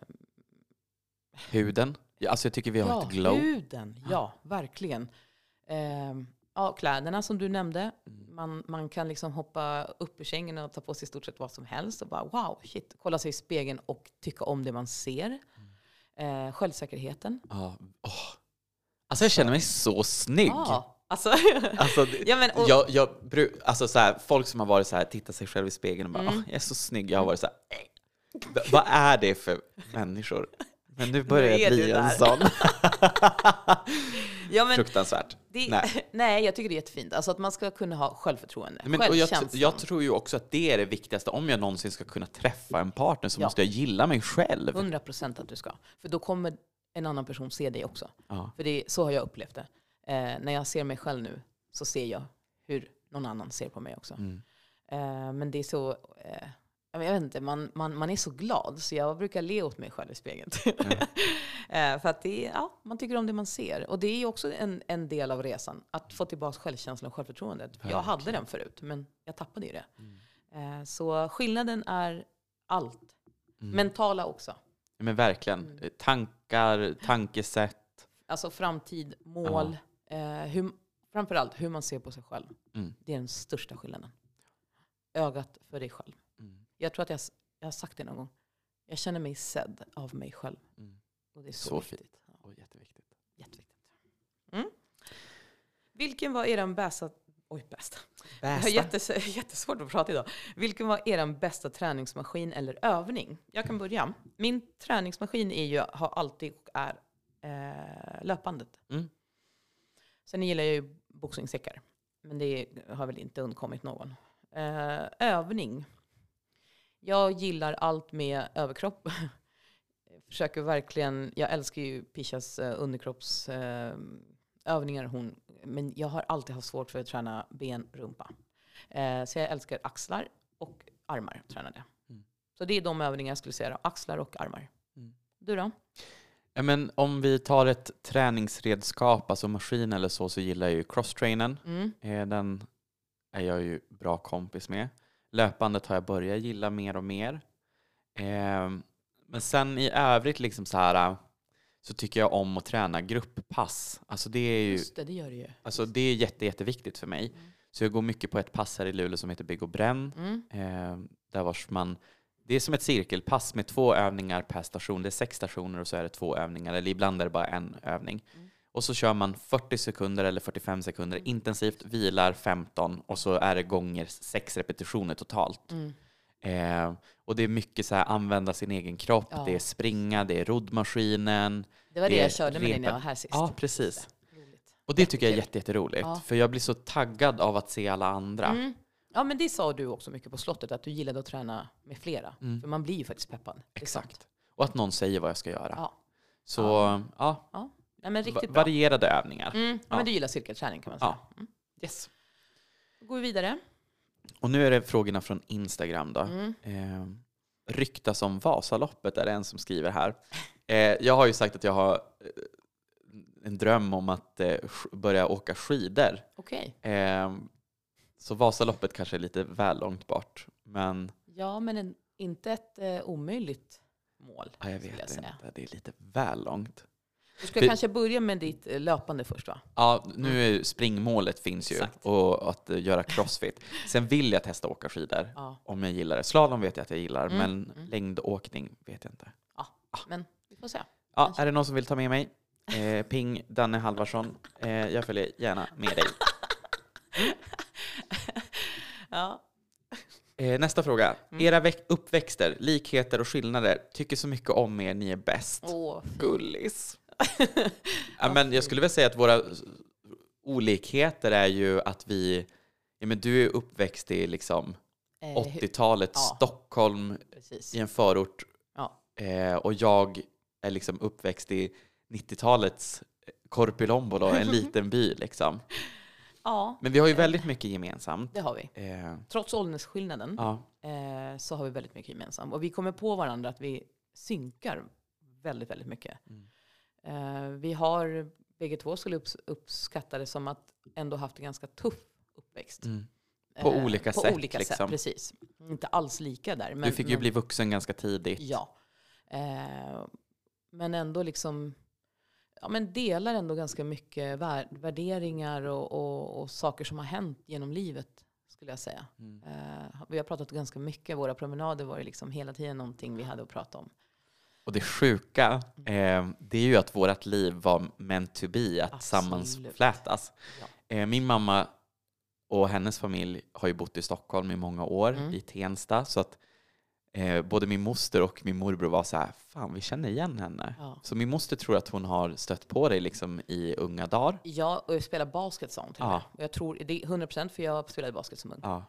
Huden. Alltså jag tycker vi har ja, ett glow. huden, ja, verkligen. Eh, ja, kläderna som du nämnde, man, man kan liksom hoppa upp ur sängen och ta på sig i stort sett vad som helst och bara wow, shit, kolla sig i spegeln och tycka om det man ser. Eh, självsäkerheten. Ja. åh. Alltså jag känner mig så snygg. Ja, alltså, Alltså, det- ja, men, och, jag, jag, bru- alltså så här, folk som har varit så här, tittat sig själv i spegeln och bara Mm. "Åh, jag är så snygg. Jag har varit så här, "Eh, v- vad är det för människor? Men nu börjar Nu jag bli en sån. ja, men, Fruktansvärt. Det, Nej. nej. jag tycker det är jättefint. Alltså att man ska kunna ha självförtroende. Men, och jag, Självkänslan. jag tror ju också att det är det viktigaste. Om jag någonsin ska kunna träffa en partner så Ja. måste jag gilla mig själv. 100 procent att du ska. För då kommer en annan person se dig också. Ja. För det, så har jag upplevt det. Eh, när jag ser mig själv nu så ser jag hur någon annan ser på mig också. Mm. Eh, men det är så, eh, jag vet inte, man, man, man är så glad så jag brukar le åt mig själv i spegeln. eh, för att det är, ja, man tycker om det man ser. Och det är också en, en del av resan, att få tillbaka självkänslan och självförtroendet. Jag hade Verkligen. den förut, men jag tappade ju det. Mm. Eh, så skillnaden är allt. Mm. Mentala också. Ja, Men verkligen. Mm. Tankar, tankesätt. Alltså framtid, mål, eh, hur, framförallt hur man ser på sig själv. Mm. Det är den största skillnaden. Ögat för dig själv. Jag tror att jag, jag har sagt det någon gång. Jag känner mig sedd av mig själv. Mm. Och det är så, Så viktigt. Ja, Och jätteviktigt. jätteviktigt. Mm. Vilken var er bästa... Oj, bästa. Jag har jättes, jättesvårt att prata idag. Vilken var er bästa träningsmaskin eller övning? Jag kan börja. Min träningsmaskin är ju, har alltid och är eh, löpandet. Mm. Sen gillar jag ju boxningssäckar. Men det har väl inte undkommit någon. Eh, övning. Jag gillar allt med överkropp. Jag försöker verkligen, jag älskar ju Pishas uh, underkroppsövningar. Eh, hon, men jag har alltid haft svårt för att träna ben, rumpa. Eh, så jag älskar axlar och armar. Tränade. Mm. Så det är de övningar jag skulle säga. Axlar och armar. Mm. Du då? Ja, men om vi tar ett träningsredskap, alltså maskin eller så, så gillar jag ju crosstrainern. Mm. Eh, Den är jag ju bra kompis med. Löpandet har jag börjat gilla mer och mer. Eh, Men sen i övrigt liksom så här så tycker jag om att träna grupppass. Alltså det är ju Just det, det gör det ju. alltså det är jätte, jätteviktigt för mig. Mm. Så jag går mycket på ett pass här i Luleå som heter Bygg och bränn. Mm. Eh, där vars man, det är som ett cirkelpass med två övningar per station. Det är sex stationer och så är det två övningar, eller ibland är det bara en övning. Mm. Och så kör man 40 sekunder eller 45 sekunder Mm. intensivt, vilar 15 och så är det gånger sex repetitioner totalt. Mm. Eh, och det är mycket så här använda sin egen kropp, Ja. det är springa, det är roddmaskinen. Det var det Det jag körde med dig när jag var här sist. Ja, precis. Och det tycker jag är jätte, jätteroligt. Ja. För jag blir så taggad av att se alla andra. Mm. Ja, men det sa du också mycket på slottet, att du gillade att träna med flera. Mm. För man blir ju faktiskt peppad. Sant. Exakt. Och att någon säger vad jag ska göra. Ja. Så ja, Ja. Nej, men riktigt bra. varierade övningar. Mm. Ja, Ja. men du gillar cirkelträning kan man säga. Ja. Mm. Yes. Då går vi vidare. Och nu är det frågorna från Instagram då. Mm. Eh, ryktas om Vasaloppet är det en som skriver här. Eh, jag har ju sagt att jag har eh, en dröm om att eh, börja åka skidor. Okej. Eh, så Vasaloppet kanske är lite väl långt bort. Men Ja, men en, inte ett eh, omöjligt mål. ja, jag vet säga. inte, det är lite väl långt. Du ska För- kanske börja med ditt eh, löpande först va? Ja, nu är springmålet finns ju Exakt. och att eh, göra crossfit. Sen vill jag testa åka skidor Ja. om jag gillar det. Slalom vet jag att jag gillar, Mm, men mm. längdåkning vet jag inte. Men vi får se. Ja, Kanske. är det någon som vill ta med mig? Eh, ping Danne Halvarsson. Eh, jag följer gärna med dig. Ja. Eh, nästa fråga. Mm. Era uppväxter, likheter och skillnader. Tycker så mycket om er, ni är bäst. Åh. Gullis. Ja, men jag skulle väl säga att våra olikheter är ju att vi... Ja, men du är uppväxt i liksom Eh, hu- 80-talet, ja. Stockholm, Precis. i en förort. Ja. Eh, och jag är liksom uppväxt i 90-talets Korpilombolo, en liten by. Liksom. Ja, Men vi har ju väldigt mycket gemensamt. det har vi. Eh, Trots åldersskillnaden ja. eh, så har vi väldigt mycket gemensamt. Och vi kommer på varandra att vi synkar väldigt, väldigt mycket. Mm. Eh, vi har bägge två skulle upps- uppskatta det som att ändå haft en ganska tuff uppväxt. Mm. På Eh, olika på sätt, Olika liksom. sätt, precis. Inte alls lika där. Men, du fick ju men, bli vuxen ganska tidigt. Ja. Eh, men ändå liksom ja, men delar ändå ganska mycket vär, värderingar och, och, och saker som har hänt genom livet, skulle jag säga. Mm. Eh, vi har pratat ganska mycket. Våra promenader var ju liksom hela tiden någonting vi hade att prata om. Och det sjuka, eh, det är ju att vårt liv var meant to be, att sammanflätas. Ja. Eh, min mamma och hennes familj har ju bott i Stockholm i många år, Mm. i Tensta. Så att eh, både min moster och min morbror var så här, fan vi känner igen henne. Ja. Så min moster tror att hon har stött på dig liksom i unga dagar. Ja, och jag spelar basket sa hon till Ja. mig. Och jag tror, det är 100% för jag spelade basket som ung. Ja.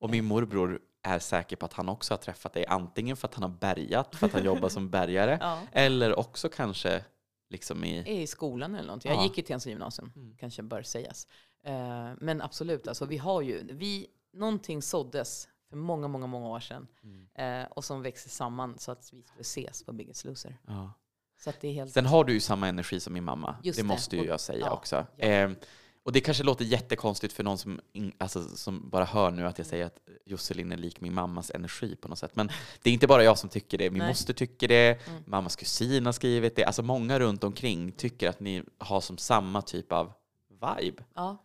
Och min morbror är säker på att han också har träffat dig, antingen för att han har bärgat, för att han jobbar som bärgare, Ja. eller också kanske liksom i... I skolan eller någonting. Jag Ja. gick i Tensta gymnasium, Mm. kanske bör sägas. Eh, men absolut, alltså, vi har ju, vi, någonting såddes för många, många, många år sedan. Mm. Eh, och som växer samman så att vi skulle ses på Biggest Loser. Ja. Så att det är helt... Sen har du ju samma energi som min mamma. Just det det. måste ju Och- jag säga ja, också. ja. Eh, och det kanske låter jättekonstigt för någon som, alltså, som bara hör nu att jag säger att Josselin är lik min mammas energi på något sätt. Men det är inte bara jag som tycker det. Min Nej. moster tycker det, Mm. mammas kusin har skrivit det. Alltså många runt omkring tycker att ni har som samma typ av vibe. Ja,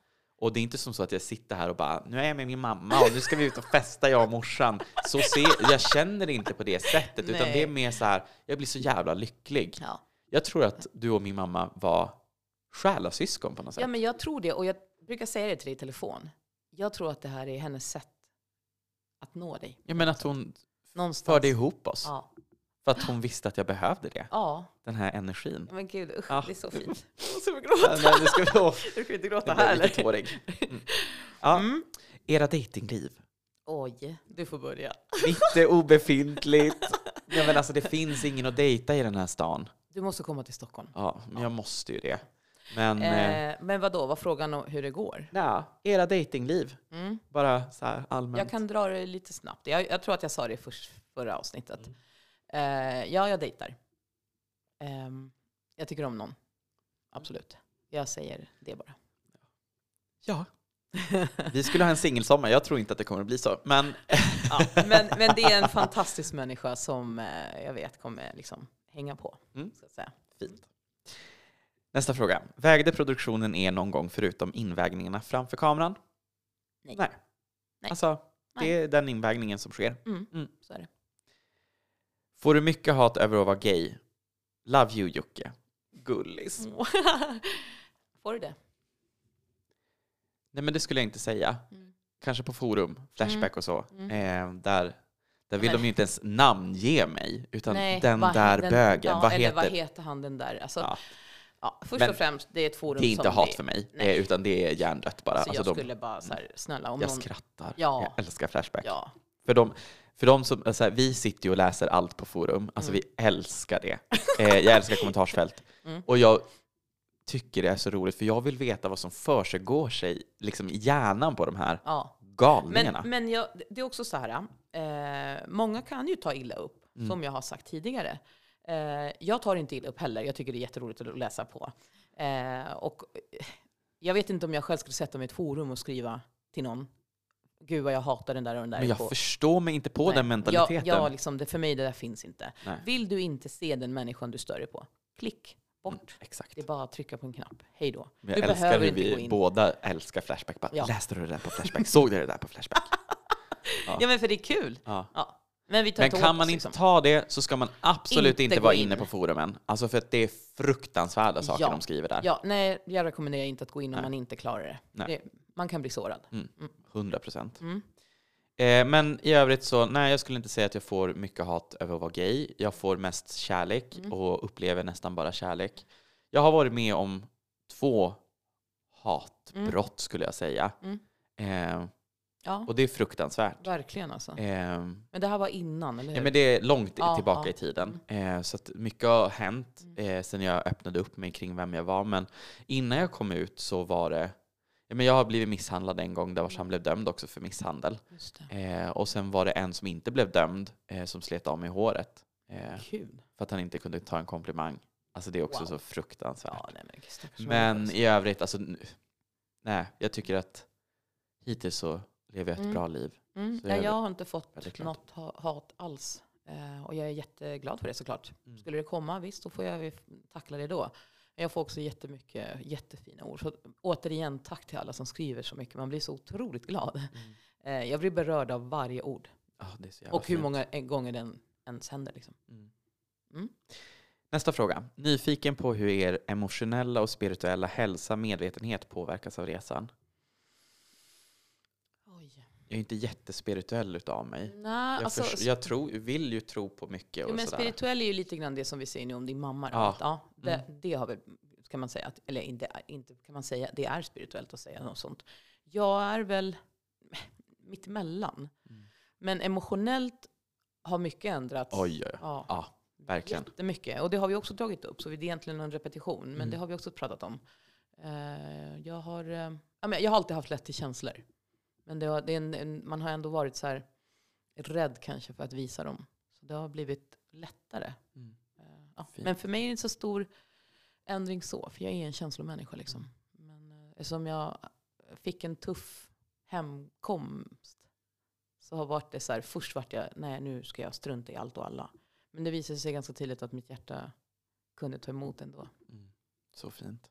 Och det är inte som så att jag sitter här och bara, nu är jag med min mamma och nu ska vi ut och festa jag och morsan. Så ser, jag känner det inte på det sättet, utan Nej. det är mer så här, jag blir så jävla lycklig. ja. Jag tror att du och min mamma var själasyskon på något sätt. ja, men jag tror det. Och jag brukar säga det till dig i telefon. Jag tror att det här är hennes sätt att nå dig. Jag menar att hon Någonstans. förde ihop oss. Ja. För att hon visste att jag behövde det. ja, Den här energin. men gud usch, Ja. det är så fint. Jag måste gråta. nej, det ska vi. Du kan inte gråta här lite eller? tårig. Mm. Ja, Mm. era dejtingliv. Oj, du får börja. Är obefintligt. Ja, men alltså, det finns ingen att dejta i den här stan. Du måste komma till Stockholm. Ja, men jag måste ju det. Men, eh, Eh, men vad då? var frågan om hur det går? ja, era dejtingliv. Mm. Bara så här allmänt. Jag kan dra det lite snabbt. Jag, jag tror att jag sa det i först, förra avsnittet. Mm. Eh, ja, jag dejtar. Ehm, jag tycker om någon. Absolut. Jag säger det bara. Ja. Vi skulle ha en singelsommar. Jag tror inte att det kommer att bli så. Men Ja, men, men det är en fantastisk människa som eh, jag vet kommer liksom hänga på. Mm. Så att säga. fint. Nästa fråga. Vägde produktionen er någon gång förutom invägningarna framför kameran? Nej. Nej. Nej. Alltså, det är den invägningen som sker. Mm, Mm. Så är det. Får du mycket hat över att vara gay? Love you Jocke. Gullis. Får du det? Nej men det skulle jag inte säga. Mm. Kanske på forum, Flashback och så. Mm. Eh, där där vill Men- de ju inte ens namnge mig. Utan Nej, den vad- där den- bögen, ja, vad, eller heter, vad heter han den där? Alltså, Ja. Ja, först Men och främst, det är ett forum Det är inte som hat det, för mig, Nej. eh, utan det är hjärndött bara. Så Alltså jag de, skulle bara så här, snälla om jag någon... skrattar. Ja. Jag älskar Flashback. Ja, För de, för de som, alltså, vi sitter ju och läser allt på forum. Alltså Mm. vi älskar det. Eh, jag älskar kommentarsfält. Mm. Och jag tycker det är så roligt, för jag vill veta vad som försiggår sig liksom, i hjärnan på de här ja. galningarna. Men, men jag, det är också så här, eh, många kan ju ta illa upp, Mm. som jag har sagt tidigare. Eh, jag tar inte illa upp heller, jag tycker det är jätteroligt att läsa på. Eh, och eh, jag vet inte om jag själv skulle sätta mig i ett forum och skriva till någon, gud vad jag hatar den där och den där. Men jag på. förstår mig inte på Nej. den mentaliteten. Ja, ja liksom, det, för mig det där finns inte. Nej. Vill du inte se den människan du stör dig på, klick bort. Mm, exakt. Det är bara att trycka på en knapp. Hej då. Men Du jag älskar behöver hur vi båda älskar Flashback. Bara, Ja. Läste du det där på Flashback? Såg du det där på Flashback? Ja men för det är kul. Ja. Men Men kan åt man oss, inte liksom. ta det så ska man absolut Inte inte, vara in. inne på forumen. Alltså för att det är fruktansvärda saker Ja. de skriver där. Ja, nej, jag rekommenderar inte att gå in om Nej. man inte klarar det. Nej. det man kan bli sårad. 100 procent. Mm. Eh, men i övrigt så, nej jag skulle inte säga att jag får mycket hat över att vara gay. Jag får mest kärlek Mm. och upplever nästan bara kärlek. Jag har varit med om två hatbrott skulle jag säga. Mm. Eh, Ja, och det är fruktansvärt. verkligen alltså. Eh, Men det här var innan, eller hur? Ja, men det är långt Ja, tillbaka ja. Mm. i tiden. Eh, så mycket har hänt eh, sen jag öppnade upp mig kring vem jag var. Men innan jag kom ut så var det... Ja, men jag har blivit misshandlad en gång, där han blev dömd också för misshandel. Eh, och sen var det en som inte blev dömd, eh, som slet av mig håret. Eh, Kul. för att han inte kunde ta en komplimang. Alltså det är också Wow. så fruktansvärt. Ja, nej, men men människa, i övrigt, alltså... Nej, jag tycker att hittills så lever jag ett Mm. bra liv. Mm. Nej, jag har inte fått något ha- hat alls. Eh, och jag är jätteglad för det såklart. Mm. Skulle det komma, visst, då får jag tackla det då. Men jag får också jättemycket jättefina ord. Så återigen, tack till alla som skriver så mycket. Man blir så otroligt glad. Mm. Eh, jag blir berörd av varje ord. Ja, jävla Och hur fint. många gånger den ens händer. Liksom. Mm. Mm. Nästa fråga. Nyfiken på hur er emotionella och spirituella hälsa medvetenhet påverkas av resan. Jag är inte jättespirituell utav mig. Nej, Jag, alltså, jag tror, vill ju tro på mycket och men sådär. spirituell är ju lite grann det som vi säger nu om din mamma. Ja. Att, ja, det, Mm. det har väl, kan man säga, att, eller inte, inte kan man säga, det är spirituellt att säga något sånt. Jag är väl mitt emellan. Mm. Men emotionellt har mycket ändrats. Oj, oj, oj. Ja, Ja, verkligen. jättemycket. Och det har vi också dragit upp, så det är egentligen en repetition. Men Mm. det har vi också pratat om. Eh, jag har eh, jag har alltid haft lätt till känslor. Men det har, det är en, en, man har ändå varit så här rädd kanske för att visa dem. Så det har blivit lättare. Mm. Eh, Ja. Men för mig är det inte så stor ändring så, för jag är en känslomänniska. Liksom. Men eh, eftersom jag fick en tuff hemkomst så har varit det så här, först vart jag, nej nu ska jag strunta i allt och alla. Men det visade sig ganska tydligt att mitt hjärta kunde ta emot ändå. Mm. Så fint.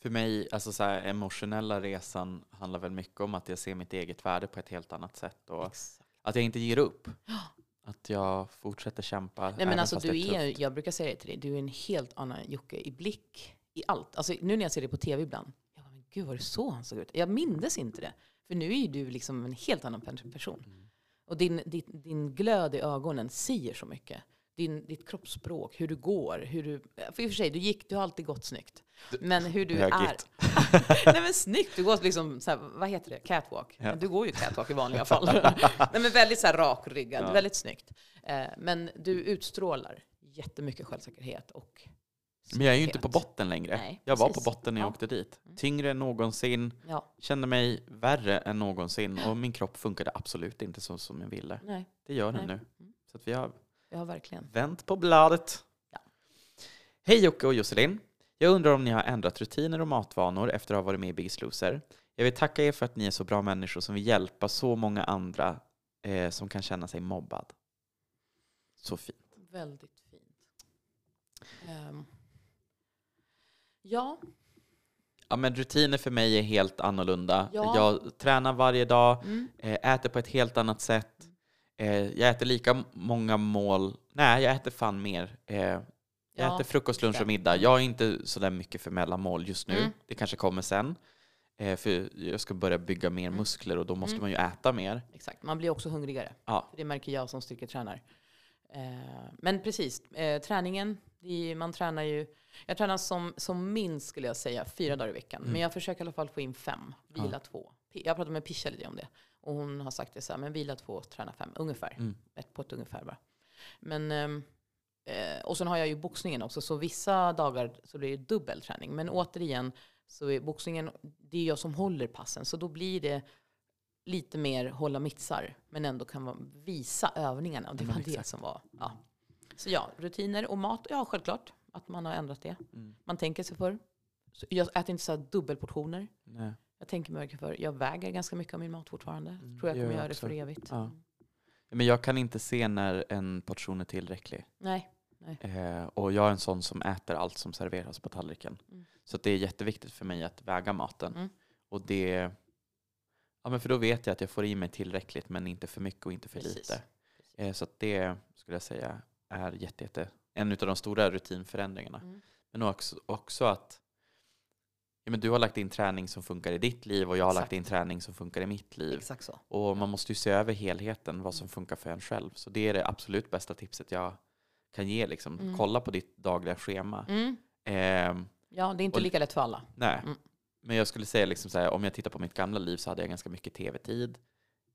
För mig, alltså så här, emotionella resan handlar väl mycket om att jag ser mitt eget värde på ett helt annat sätt. Och Exakt. att jag inte ger upp. Att jag fortsätter kämpa. Nej men alltså du är, tufft. jag brukar säga det till dig, du är en helt annan Jocke i blick i allt. Alltså nu när jag ser dig på tv ibland, jag bara, men gud var det så han såg ut? Jag mindes inte det. För nu är ju du liksom en helt annan pe- person. Mm. Och din, din, din glöd i ögonen säger så mycket. Din, ditt kroppsspråk, hur du går, hur du... För i och för sig, du, gick, du har alltid gått snyggt. Men hur du är... Högigt. Nej men snyggt, du går liksom så här, vad heter det, catwalk? Ja. Du går ju catwalk i vanliga fall. Nej men väldigt så här rakryggad, Ja. väldigt snyggt. Eh, men du utstrålar jättemycket självsäkerhet och Men jag är ju inte på botten längre. Nej, jag var på botten när jag Ja. åkte dit. Mm. Tyngre än någonsin. Ja, Kände mig värre än någonsin. Och min kropp funkade absolut inte så som jag ville. nej, Det gör Nej. den nu. Mm. Så att vi har jag har verkligen. vänt på bladet. Ja. Hej Jocke och Josselin. Jag undrar om ni har ändrat rutiner och matvanor efter att ha varit med i Biggest Loser. Jag vill tacka er för att ni är så bra människor som vill hjälpa så många andra eh, som kan känna sig mobbad. Så fint. Väldigt fint. Ehm, ja, Ja, men rutiner för mig är helt annorlunda. Ja. Jag tränar varje dag, mm, eh, äter på ett helt annat sätt. Eh, jag äter lika många mål. Nej, jag äter fan mer. Eh, jag Ja, äter frukost, lunch och middag. Jag är inte så där mycket för mellanmål just nu. Mm. Det kanske kommer sen. Eh, för jag ska börja bygga mer Mm. muskler och då måste Mm. man ju äta mer. exakt. Man blir också hungrigare. Ja, Det märker jag som styrketränar. Eh, men precis, eh, träningen, är, man tränar ju, jag tränar som, som minst skulle jag säga fyra dagar i veckan. Mm. Men jag försöker i alla fall få in fem, vila Ja. två. Jag pratade med Pisha lite om det. Och hon har sagt det så här, men vila två, träna fem, ungefär. Mm. Ett på ett ungefär bara. Men, ehm, eh, och sen har jag ju boxningen också, så vissa dagar så blir det dubbel träning. Men återigen, så är boxningen, det är jag som håller passen. Så då blir det lite mer hålla mittsar, men ändå kan man visa övningarna. Och det var det som var. Ja. Så ja, rutiner och mat, ja självklart att man har ändrat det. Mm. Man tänker sig för. Så jag äter inte så här dubbelportioner. Nej. Jag tänker mig mycket för. Jag väger ganska mycket av min mat fortfarande. Mm, Tror jag kommer jag göra det för evigt. Ja. Men jag kan inte se när en portion är tillräcklig. Nej. Eh, och jag är en sån som äter allt som serveras på tallriken. Mm. Så det är jätteviktigt för mig att väga maten. Mm. Och det... Ja, men för då vet jag att jag får i mig tillräckligt men inte för mycket och inte för Precis. lite. Eh, så det skulle jag säga är jätte, jätte, en av de stora rutinförändringarna. Mm. Men också, också att ja, men du har lagt in träning som funkar i ditt liv och jag har lagt Exakt. in träning som funkar i mitt liv. Exakt så. Och man måste ju se över helheten, vad som funkar för en själv. Så det är det absolut bästa tipset jag kan ge. Liksom. Mm. Kolla på ditt dagliga schema. Mm. Ehm, Ja, det är inte Och- lika lätt för alla. nej. Mm. Men jag skulle säga, liksom så här, om jag tittar på mitt gamla liv så hade jag ganska mycket tv-tid.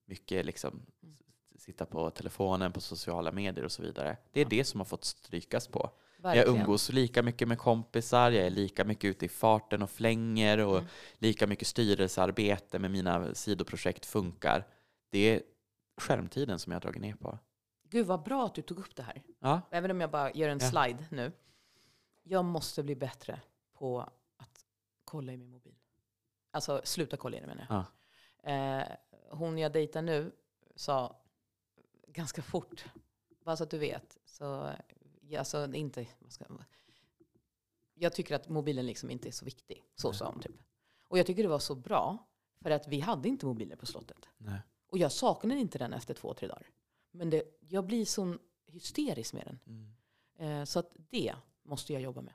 Mycket liksom, Mm. Sitta på telefonen, på sociala medier och så vidare. Det är Ja. det som har fått strykas på. Verkligen. Jag umgås lika mycket med kompisar, jag är lika mycket ute i farten och flänger och Mm. lika mycket styrelsearbete med mina sidoprojekt funkar. Det är skärmtiden som jag har dragit ner på. Gud vad bra att du tog upp det här. Ja, Även om jag bara gör en Ja. slide nu. Jag måste bli bättre på att kolla i min mobil. Alltså sluta kolla i den menar jag. Eh, hon jag dejtar nu sa ganska fort, bara så att du vet, så alltså, inte, ska, jag tycker att mobilen liksom inte är så viktig. Så Nej. sa hon typ. Och jag tycker det var så bra, för att vi hade inte mobiler på slottet. nej. Och jag saknade inte den efter två, tre dagar. Men det, jag blir så hysterisk med den. Mm. Eh, så att det måste jag jobba med.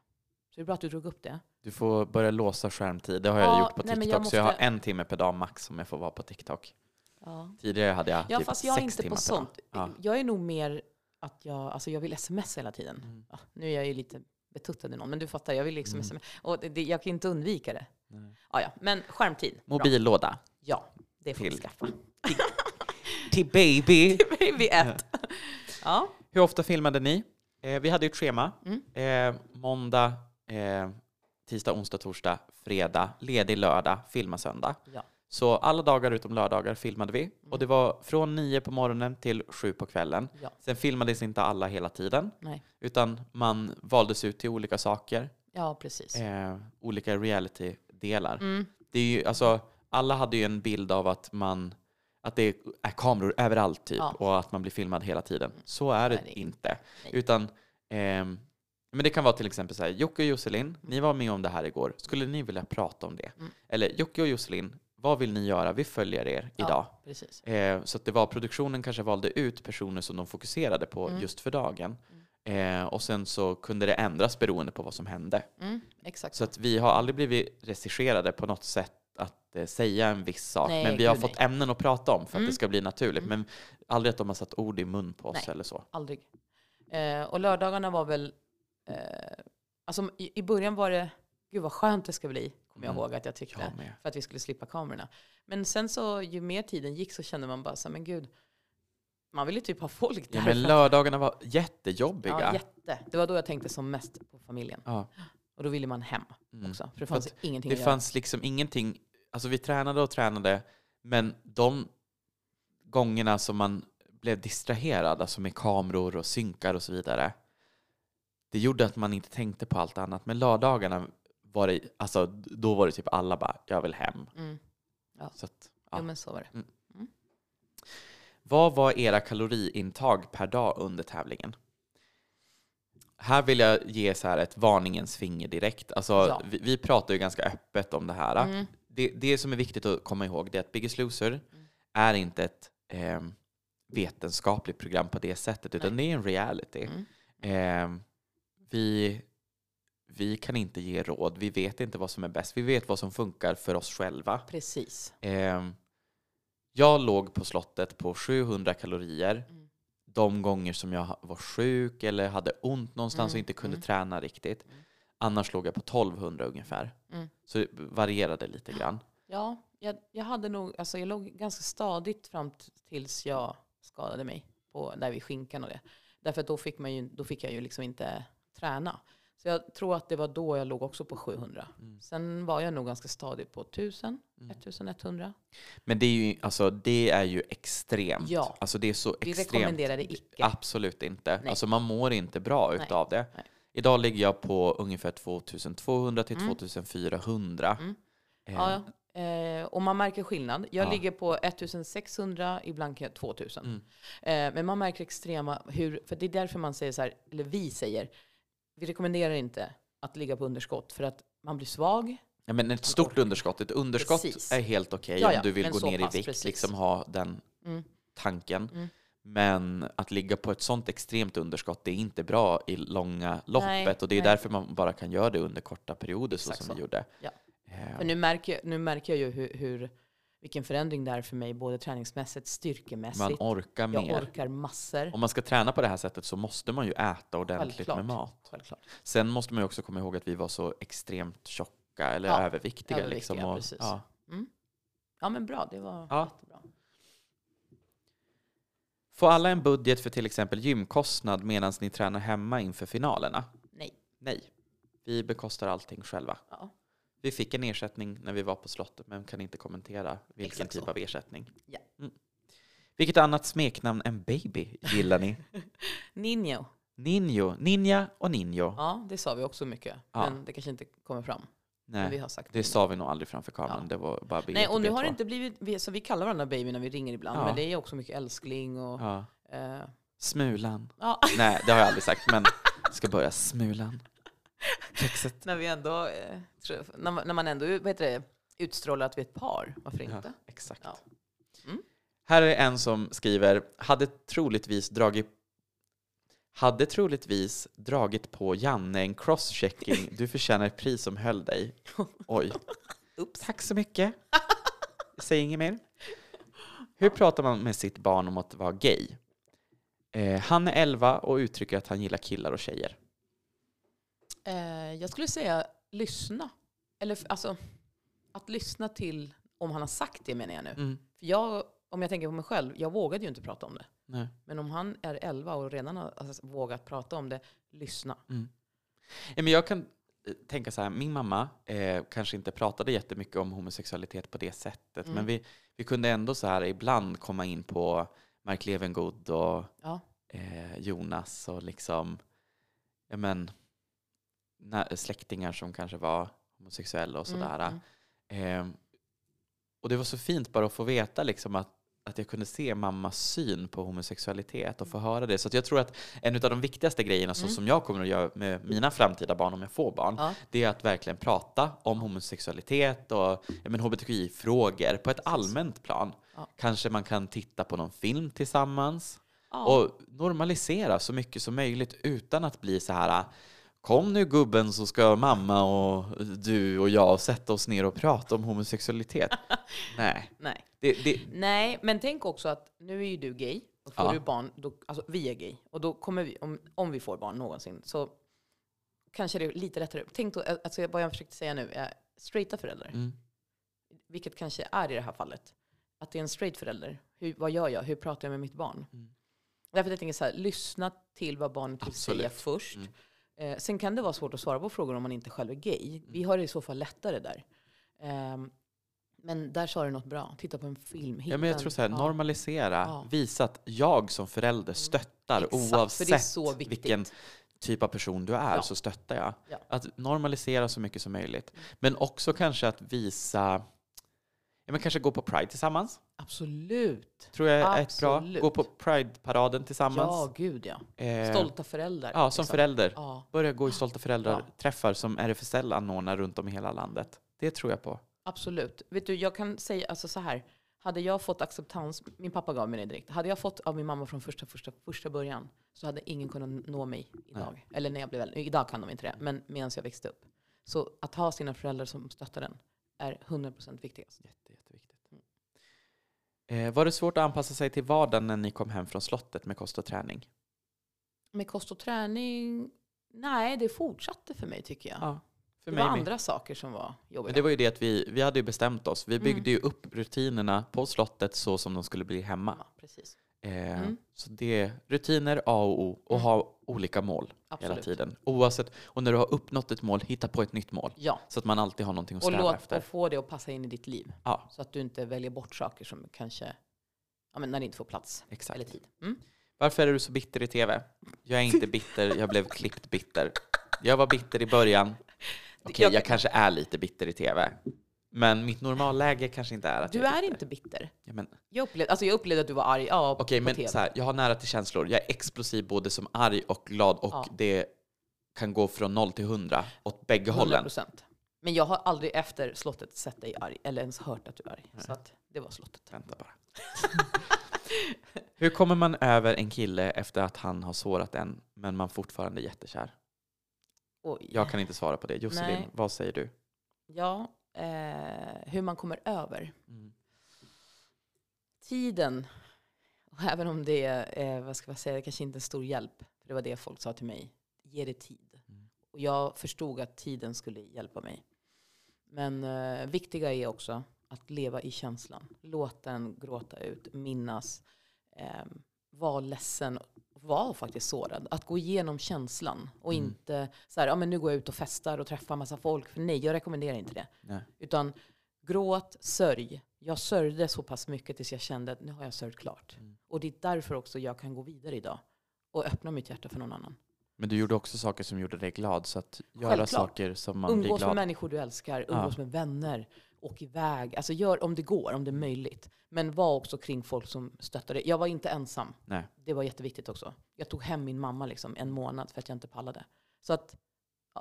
Så det är bra att du drog upp det. Du får börja låsa skärmtid. Det har Ja, jag gjort på nej, TikTok. jag Så jag har måste- en timme per dag max som jag får vara på TikTok. Ja, Tidigare hade jag ja typ fast jag är sex inte timmar på sånt. Ja. Jag är nog mer att jag, alltså jag vill sms hela tiden. Mm. Ja, nu är jag ju lite betuttad i någon, men du fattar, jag vill liksom Mm. sms. Och det, jag kan inte undvika det. Nej. Ja, ja. Men skärmtid. bra. Mobillåda. Ja, det får vi Till. skaffa. Till baby. Vid ett. Ja. Hur ofta filmade ni? Eh, vi hade ju ett schema. Mm. Eh, måndag, eh, tisdag, onsdag, torsdag, fredag, ledig lördag, filma söndag. Ja. Så alla dagar utom lördagar filmade vi. Mm. Och det var från nio på morgonen till sju på kvällen. Ja. Sen filmades inte alla hela tiden, Nej. utan man valdes ut till olika saker. Ja, precis. Eh, olika reality-delar. Mm. Det är ju, alltså, alla hade ju en bild av att man att det är kameror överallt typ Ja. och att man blir filmad hela tiden. Så är det, är det inte. Nej. Utan ehm, men det kan vara till exempel så här, Jocke och Josselin, ni var med om det här igår. Skulle ni vilja prata om det? Mm. Eller Jocke och Josselin, vad vill ni göra? Vi följer er idag. Ja, precis. Eh, så det var produktionen kanske valde ut personer som de fokuserade på Mm. just för dagen. Eh, och sen så kunde det ändras beroende på vad som hände. Mm, exakt. Så att vi har aldrig blivit regisserade på något sätt att eh, säga en viss sak. Nej, men vi har fått nej. ämnen att prata om för att Mm. det ska bli naturligt. Mm. Men aldrig att de har satt ord i mun på oss Nej. eller så. Aldrig. Eh, och lördagarna var väl... Eh, alltså i, I början var det... Gud vad skönt det ska bli, kommer jag Mm. ihåg att jag tyckte. Jag. För att vi skulle slippa kamerorna. Men sen så, ju mer tiden gick så kände man bara så men gud. Man ville typ ha folk där. Ja, men för lördagarna var jättejobbiga. ja, jätte. Det var då jag tänkte som mest på familjen. Ja. Och då ville man hem Mm. också. För det För fanns att ingenting Det att göra. fanns liksom ingenting, alltså vi tränade och tränade, men de gångerna som man blev distraherad, alltså med kameror och synkar och så vidare, det gjorde att man inte tänkte på allt annat. Men lördagarna var det, alltså då var det typ alla bara, jag vill hem. Mm. Så att, ja. Jo men så var det. Vad var era kaloriintag per dag under tävlingen? Här vill jag ge så här ett varningens finger direkt. Alltså, Ja. vi, vi pratar ju ganska öppet om det här. Mm. Det, det som är viktigt att komma ihåg är att Biggest Loser är inte ett eh, vetenskapligt program på det sättet, utan det är en reality. Mm. Eh, vi, vi kan inte ge råd, vi vet inte vad som är bäst. Vi vet vad som funkar för oss själva. Precis. Eh, jag låg på slottet på 700 kalorier Mm. de gånger som jag var sjuk eller hade ont någonstans och Mm, inte kunde mm. träna riktigt. Mm. Annars låg jag på 1200 ungefär. Mm. Så det varierade lite grann. Ja, jag, jag hade nog, alltså jag låg ganska stadigt fram tills jag skadade mig på, där vid skinkan och det. Därför att då fick, man ju, då fick jag ju liksom inte träna. Så jag tror att det var då jag låg också på 700. Mm. Sen var jag nog ganska stadigt på 1000, Mm. 1100. Men det är ju, alltså, det är ju extremt. Ja. Alltså, det är så Vi extremt. rekommenderar det icke. Absolut inte. Nej. Alltså, man mår inte bra Nej. utav det. Nej. Idag ligger jag på ungefär 2200 till Mm. 2400. Mm. Eh, Ja, eh, och man märker skillnad. Jag Ja. ligger på 1600, ibland kan jag 2000. Mm. Eh, men man märker extrema, hur, för det är därför man säger så här, eller vi säger, vi rekommenderar inte att ligga på underskott för att man blir svag. Ja, men ett stort underskott, ett underskott Precis. är helt okej Ja, ja, om du vill gå så ner pass, i vikt, precis. liksom ha den Mm. tanken. Mm. Men att ligga på ett sånt extremt underskott, det är inte bra i långa loppet Nej, och det är nej. därför man bara kan göra det under korta perioder så Exakt som vi så. gjorde. Ja. För nu märker, jag- nu märker jag ju hur, hur, vilken förändring det är för mig, både träningsmässigt, styrkemässigt. Man orkar jag mer. orkar massor. Om man ska träna på det här sättet så måste man ju äta ordentligt Självklart. med mat. Självklart. Sen måste man ju också komma ihåg att vi var så extremt tjocka eller Ja, överviktiga. överviktiga, liksom, och, precis. ja. Ja men bra, det var Ja. jättebra. Får alla en budget för till exempel gymkostnad medan ni tränar hemma inför finalerna? Nej. Nej. Vi bekostar allting själva. Ja. Vi fick en ersättning när vi var på slottet men kan inte kommentera vilken Exakt typ så. av ersättning. Ja. Mm. Vilket annat smeknamn än baby gillar ni? Ninjo. Ninjo, Ninja och Ninjo. Ja, det sa vi också mycket. Ja. Men det kanske inte kommer fram. Nej, har sagt det sa vi nog aldrig framför kameran. Ja. Det var bara B1 Nej, och nu har B2. det inte blivit, vi, så vi kallar varandra baby när vi ringer ibland, Ja. men det är också mycket älskling och... Ja. eh, Smulan. ja, Nej, det har jag aldrig sagt, men ska börja Smulan. Kexet. när vi ändå, eh, tror, när, man- när man ändå vad heter det, utstrålar att vi är ett par, varför Ja, inte? exakt. Ja. Mm. Här är en som skriver, hade troligtvis dragit hade troligtvis dragit på Janne en crosschecking. Du förtjänar ett pris som höll dig. Oj. Oops. Tack så mycket. Säg inget mer. Hur pratar man med sitt barn om att vara gay? Eh, han är 11 och uttrycker att han gillar killar och tjejer. Eh, jag skulle säga lyssna. Eller alltså, att lyssna till om han har sagt det menar jag nu. Mm. För jag, om jag tänker på mig själv, jag vågade ju inte prata om det. Nej. Men om han är 11 och redan har alltså, vågat prata om det, lyssna. Ja, men jag kan eh, tänka så här, min mamma eh, kanske inte pratade jättemycket om homosexualitet på det sättet, Mm. men vi, vi kunde ändå så här ibland komma in på Mark Levengood och Ja. eh, Jonas och liksom, ja men, släktingar som kanske var homosexuella och sådär. Mm, mm. Eh, och det var så fint bara att få veta liksom att, att jag kunde se mammas syn på homosexualitet och få höra det. Så jag tror att en av de viktigaste grejerna Mm. som jag kommer att göra med mina framtida barn om jag får barn, Ja. det är att verkligen prata om homosexualitet och men hbtqi-frågor på ett allmänt plan. Ja. Kanske man kan titta på någon film tillsammans Ja. och normalisera så mycket som möjligt utan att bli så här Kom nu gubben så ska mamma och du och jag sätta oss ner och prata om homosexualitet. Nej. Nej. Det, det, Nej, men tänk också att nu är ju du gay. Och får Ja. du barn, då, alltså vi är gay. Och då kommer vi, om, om vi får barn någonsin, så kanske det är lite lättare. Tänk då, alltså vad jag försökte säga nu är straighta föräldrar. mm, Vilket kanske är i det här fallet. Att det är en straight förälder. Hur, vad gör jag? Hur pratar jag med mitt barn? Mm. Därför jag tänker så här, lyssna till vad barnet vill Absolut. säga först. Mm. Eh, sen kan det vara svårt att svara på frågor om man inte själv är gay. Vi har det i så fall lättare där. Ehm, men där sa du något bra. Titta på en film. ja, men jag tror så här, ja. normalisera, Ja. visa att jag som förälder stöttar Exakt, för oavsett vilken typ av person du är Ja. så stöttar jag. Ja. Att normalisera så mycket som möjligt. Men också kanske att visa, ja, men kanske gå på Pride tillsammans. Absolut. Tror jag är ett bra. Absolut. Gå på Pride-paraden tillsammans. Ja, gud ja. Eh, Stolta föräldrar. Ja, som liksom. förälder. Ja, Börja gå i Stolta föräldrar-träffar som RFSL anordnar runt om i hela landet. Det tror jag på. absolut. Vet du, jag kan säga alltså så här. Hade jag fått acceptans, min pappa gav mig det direkt. Hade jag fått av min mamma från första, första, första början så hade ingen kunnat nå mig idag. Eller när jag blev äldre. Idag kan de inte det, men medan jag växte upp. Så att ha sina föräldrar som stöttar den är 100% viktigast. Jätte, jätteviktigt. Eh, var det svårt att anpassa sig till vardagen när ni kom hem från slottet med kost och träning? Med kost och träning, nej det fortsatte för mig tycker jag. Ja, det var med. andra saker som var jobbiga. Men det var ju det att vi, vi hade bestämt oss. Vi Mm. byggde ju upp rutinerna på slottet så som de skulle bli hemma. ja, precis. Eh, Mm. Så det är rutiner A och O och Mm. ha olika mål hela Absolut. tiden. Oavsett, och när du har uppnått ett mål, hitta på ett nytt mål. Ja, Så att man alltid har någonting att och sträva låt efter. och få det att passa in i ditt liv. Ja, Så att du inte väljer bort saker som kanske, ja, men när det inte får plats exakt. eller tid. Mm. Varför är du så bitter i tv? Jag är inte bitter, jag blev klippt bitter. Jag var bitter i början. Okej, Jag- jag kanske är lite bitter i tv. Men mitt normalläge kanske inte är att Du jag är inte bitter. Ja, men, Jag upplevde, alltså jag upplevde att du var arg ja, Okej, på men TV. så här, jag har nära till känslor. Jag är explosiv både som arg och glad och Ja. det kan gå från noll till hundra åt bägge 100 hållen. procent. Men jag har aldrig efter slottet sett dig arg, eller ens hört att du är arg. Så att det var slottet. Vänta bara. Hur kommer man över en kille efter att han har sårat en, men man fortfarande är jättekär? Oj. Jag kan inte svara på det. Josselin, Nej. vad säger du? Ja, eh, hur man kommer över. Mm. Tiden, och även om det är, eh, vad ska jag säga, kanske inte en stor hjälp, för det var det folk sa till mig, ge det tid. Mm. Och jag förstod att tiden skulle hjälpa mig. Men eh, viktiga är också att leva i känslan. Låt den gråta ut, minnas, eh, var ledsen, var faktiskt sårad. Att gå igenom känslan och Mm. inte så här, ja men nu går jag ut och festar och träffar massa folk. För nej, jag rekommenderar inte det. Nej. Utan gråt, sörj. Jag sörjde så pass mycket tills jag kände att nu har jag sörjt klart. Mm. Och det är därför också jag kan gå vidare idag och öppna mitt hjärta för någon annan. Men du gjorde också saker som gjorde dig glad, så att göra Självklart. saker som man blir Umgås med glad. människor du älskar, Ja. umgås med vänner, åk iväg. Alltså gör om det går, om det är möjligt. Men var också kring folk som stöttar dig. Jag var inte ensam. Nej. Det var jätteviktigt också. Jag tog hem min mamma liksom en månad för att jag inte pallade. Så att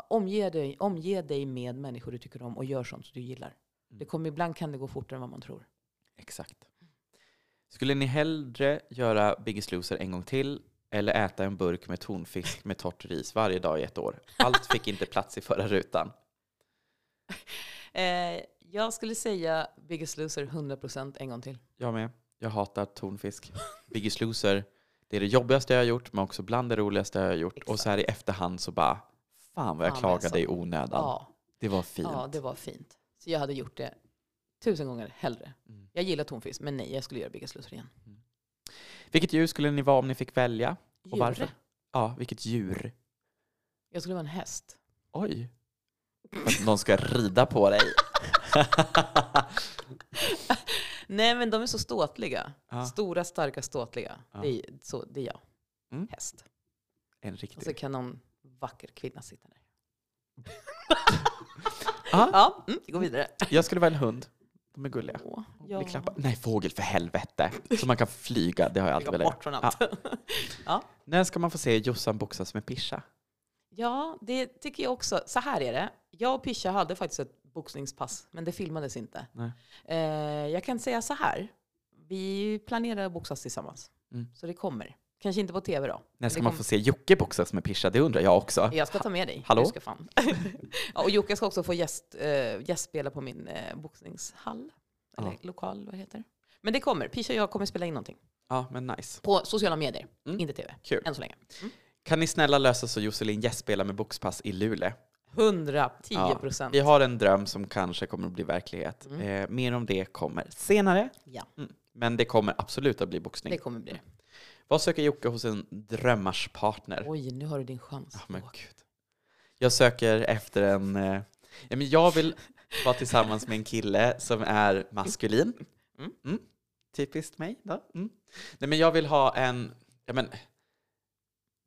omge dig, omge dig med människor du tycker om och gör sånt som du gillar. Mm. Det kommer, ibland kan det gå fortare än vad man tror. Exakt. Skulle ni hellre göra Biggest Loser en gång till eller äta en burk med tonfisk med torrt ris varje dag i ett år? Allt fick inte plats i förra rutan. Eh, jag skulle säga Biggest Loser 100% en gång till. Jag med. Jag hatar tonfisk. Biggest Loser, det är det jobbigaste jag har gjort, men också bland det roligaste jag har gjort. Och så här i efterhand så bara, fan vad jag Fan, klagade alltså. i onödan. Ja, Det var fint. ja, det var fint. Så jag hade gjort det tusen gånger hellre. Mm. Jag gillar tonfisk, men nej, jag skulle göra Biggest Loser igen. Vilket djur skulle ni vara om ni fick välja? Och Djur. varför? Ja, vilket djur? Jag skulle vara en häst. Oj. För att någon ska rida på dig. Nej, men de är så ståtliga. Ja. Stora, starka, ståtliga. Ja. Det, är, så, det är jag. Mm. Häst. En Och så riktig. kan någon vacker kvinna sitta där. Ja, Ja, mm, vi går vidare. jag skulle välja en hund. De är gulliga. Åh, Bli klappad. Nej, fågel för helvete. Så man kan flyga, det har jag alltid velat bort från Ja. allt. Ja. När ska man få se Jossan boxas med Pisha? Ja, det tycker jag också. Så här är det. Jag och Pisha hade faktiskt ett boxningspass, men det filmades inte. Eh, jag kan säga så här. Vi planerar att boxas tillsammans. Mm. Så det kommer. Kanske inte på tv då. När ska man få se Jocke boxas med Pisha? Det undrar jag också. Jag ska ta med dig. Hallå? Du ska fan. ja, och Jocke ska också få gäst, eh, gästspela på min eh, boxningshall. Eller Ja. lokal, vad heter. Men det kommer. Pisha och jag kommer spela in någonting. Ja, men nice. På sociala medier, Mm. inte tv. Kul. Än så länge. Kan ni snälla lösa så Josselin gästspelar med boxpass i Luleå? 110 procent. Vi har en dröm som kanske kommer att bli verklighet. Mm. Eh, mer om det kommer senare. Ja, Mm. Men det kommer absolut att bli boxning. det kommer bli det. Vad söker Jocke hos en drömmarspartner? Oj, nu har du din chans. Ja, men gud. Jag söker efter en... Eh, ja, jag vill vara tillsammans med en kille som är maskulin. Mm. Mm. Typiskt mig. Då. Mm. Nej, men jag vill ha en... Ja, men,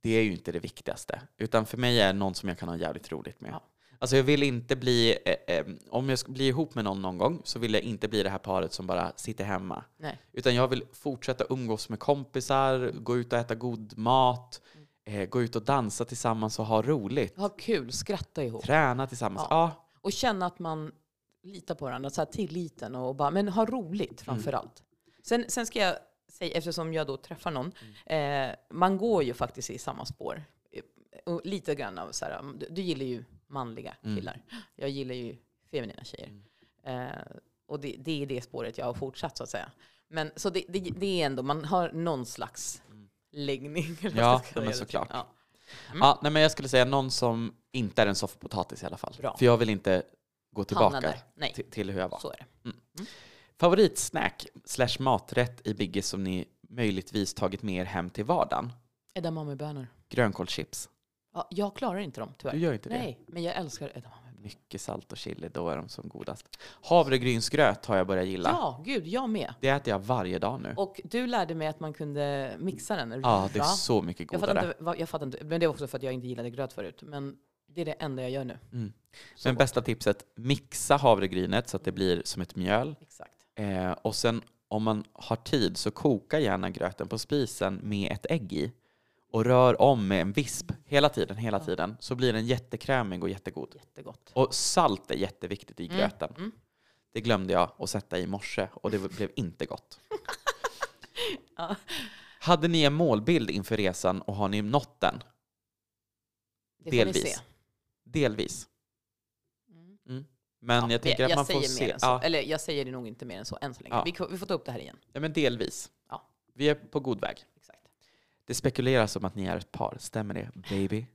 det är ju inte det viktigaste. Utan för mig är någon som jag kan ha jävligt roligt med. Ja. Alltså jag vill inte bli... Eh, eh, om jag ska bli ihop med någon någon gång så vill jag inte bli det här paret som bara sitter hemma. Nej. Utan jag vill fortsätta umgås med kompisar, gå ut och äta god mat, eh, gå ut och dansa tillsammans och ha roligt. Ha kul, skratta ihop. Träna tillsammans. Ja. Ja. Och känna att man litar på varandra, så här tilliten och bara, men ha roligt framför allt. Sen, sen ska jag säga, eftersom jag då träffar någon, eh, man går ju faktiskt i samma spår. Eh, Och lite grann av så här, du, du gillar ju manliga Mm. killar. Jag gillar ju feminina tjejer. Eh, och det, det är det spåret jag har fortsatt så att säga. Men så det, det, det är ändå, man har någon slags läggning. eller vad Ja, men såklart. Ja. Ja, nej, men jag skulle säga någon som inte är en soffpotatis i alla fall. Bra. För jag vill inte gå tillbaka till, till hur jag var. så är det. Favoritsnack slash maträtt i Biggis som ni möjligtvis tagit med er hem till vardagen? Edamamebönor. Grönkålschips. Ja, jag klarar inte dem tyvärr. Du gör inte det? Nej, men jag älskar edamame. Mycket salt och chili, då är de som godast. Havregrynsgröt har jag börjat gilla. Ja, gud, jag med. Det äter jag varje dag nu. Och du lärde mig att man kunde mixa den. Ja, det är så mycket Jag fattar, godare. inte, vad- jag fattar inte, men det är också för att jag inte gillade gröt förut. Men det är det enda jag gör nu. Mm. Så Men gott. bästa tipset, mixa havregrynet så att det blir som ett mjöl. Exakt. Eh, och sen om man har tid så koka gärna gröten på spisen med ett ägg i. Och rör om med en visp hela tiden, hela Ja. tiden. Så blir den jättekrämig och jättegod. Jättegott. Och salt är jätteviktigt i Mm, gröten. mm. Det glömde jag att sätta i morse och det blev inte gott. Ja. Hade ni en målbild inför resan och har ni nått den? Det Delvis. Delvis. Men Ja, jag tänker att man får se. Ja, Eller jag säger det nog inte mer än så än så länge. Ja. Vi, vi får ta upp det här igen. ja, men delvis. Ja. Vi är på god väg. Exakt. Det spekuleras om att ni är ett par. Stämmer det, baby?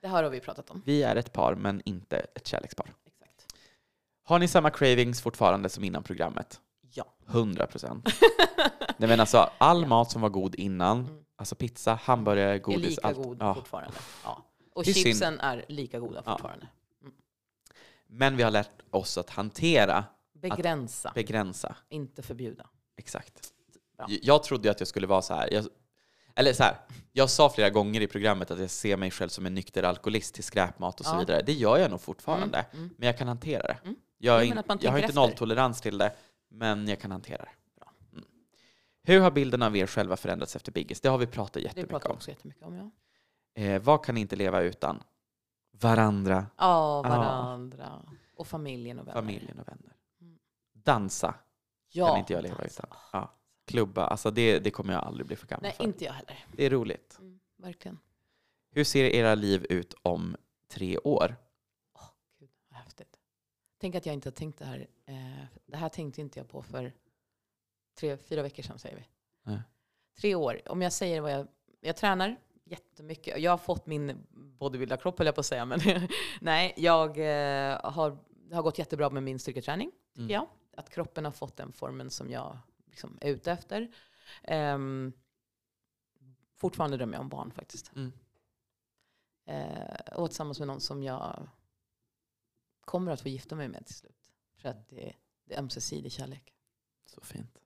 Det här har vi pratat om. Vi är ett par, men inte ett kärlekspar. Exakt. Har ni samma cravings fortfarande som innan programmet? Ja. 100 procent. Nej men alltså, all Ja. mat som var god innan, Mm. alltså pizza, hamburgare, är godis, lika allt. god Ja. fortfarande. Ja. Och är chipsen är lika goda Ja. fortfarande. Men vi har lärt oss att hantera, Begränsa, begränsa. inte förbjuda. Exakt. Bra. Jag trodde att jag skulle vara så här. Jag, eller så här, jag sa flera gånger i programmet att jag ser mig själv som en nykter alkoholist till skräpmat och så Ja. vidare. Det gör jag nog fortfarande, Mm, mm. men jag kan hantera det. Mm. Jag, in, att jag har inte nolltolerans till det, men jag kan hantera det. Mm. Hur har bilden av er själva förändrats efter Biggis? Det har vi pratat jättemycket pratar vi om. också jättemycket om. Ja, Eh, vad kan ni inte leva utan? Varandra, ja varandra. Och familjen och vänner. familjen och vänner. Mm. Dansa Ja, kan inte jag leva dansa. utan. Ja. Klubba, alltså det, det kommer jag aldrig bli för gammal Nej, för. inte jag heller. Det är roligt. Mm, verkligen. Hur ser era liv ut om tre år? Åh, Gud, vad häftigt. Tänk att jag inte har tänkt det här. Eh, det här tänkte inte jag på för tre, fyra veckor sedan, säger vi. Nej. Tre år. Om jag säger vad jag... Jag tränar jättemycket. Jag har fått min bodybuildarkropp, höll jag på att säga. Men nej, jag eh, har, har gått jättebra med min styrketräning, tycker Mm. jag. Att kroppen har fått den formen som jag liksom är ute efter. Ehm, fortfarande drömmer jag om barn faktiskt. Mm. Eh, och tillsammans med någon som jag kommer att få gifta mig med till slut. För att det, det är ömsesidig kärlek. Så fint.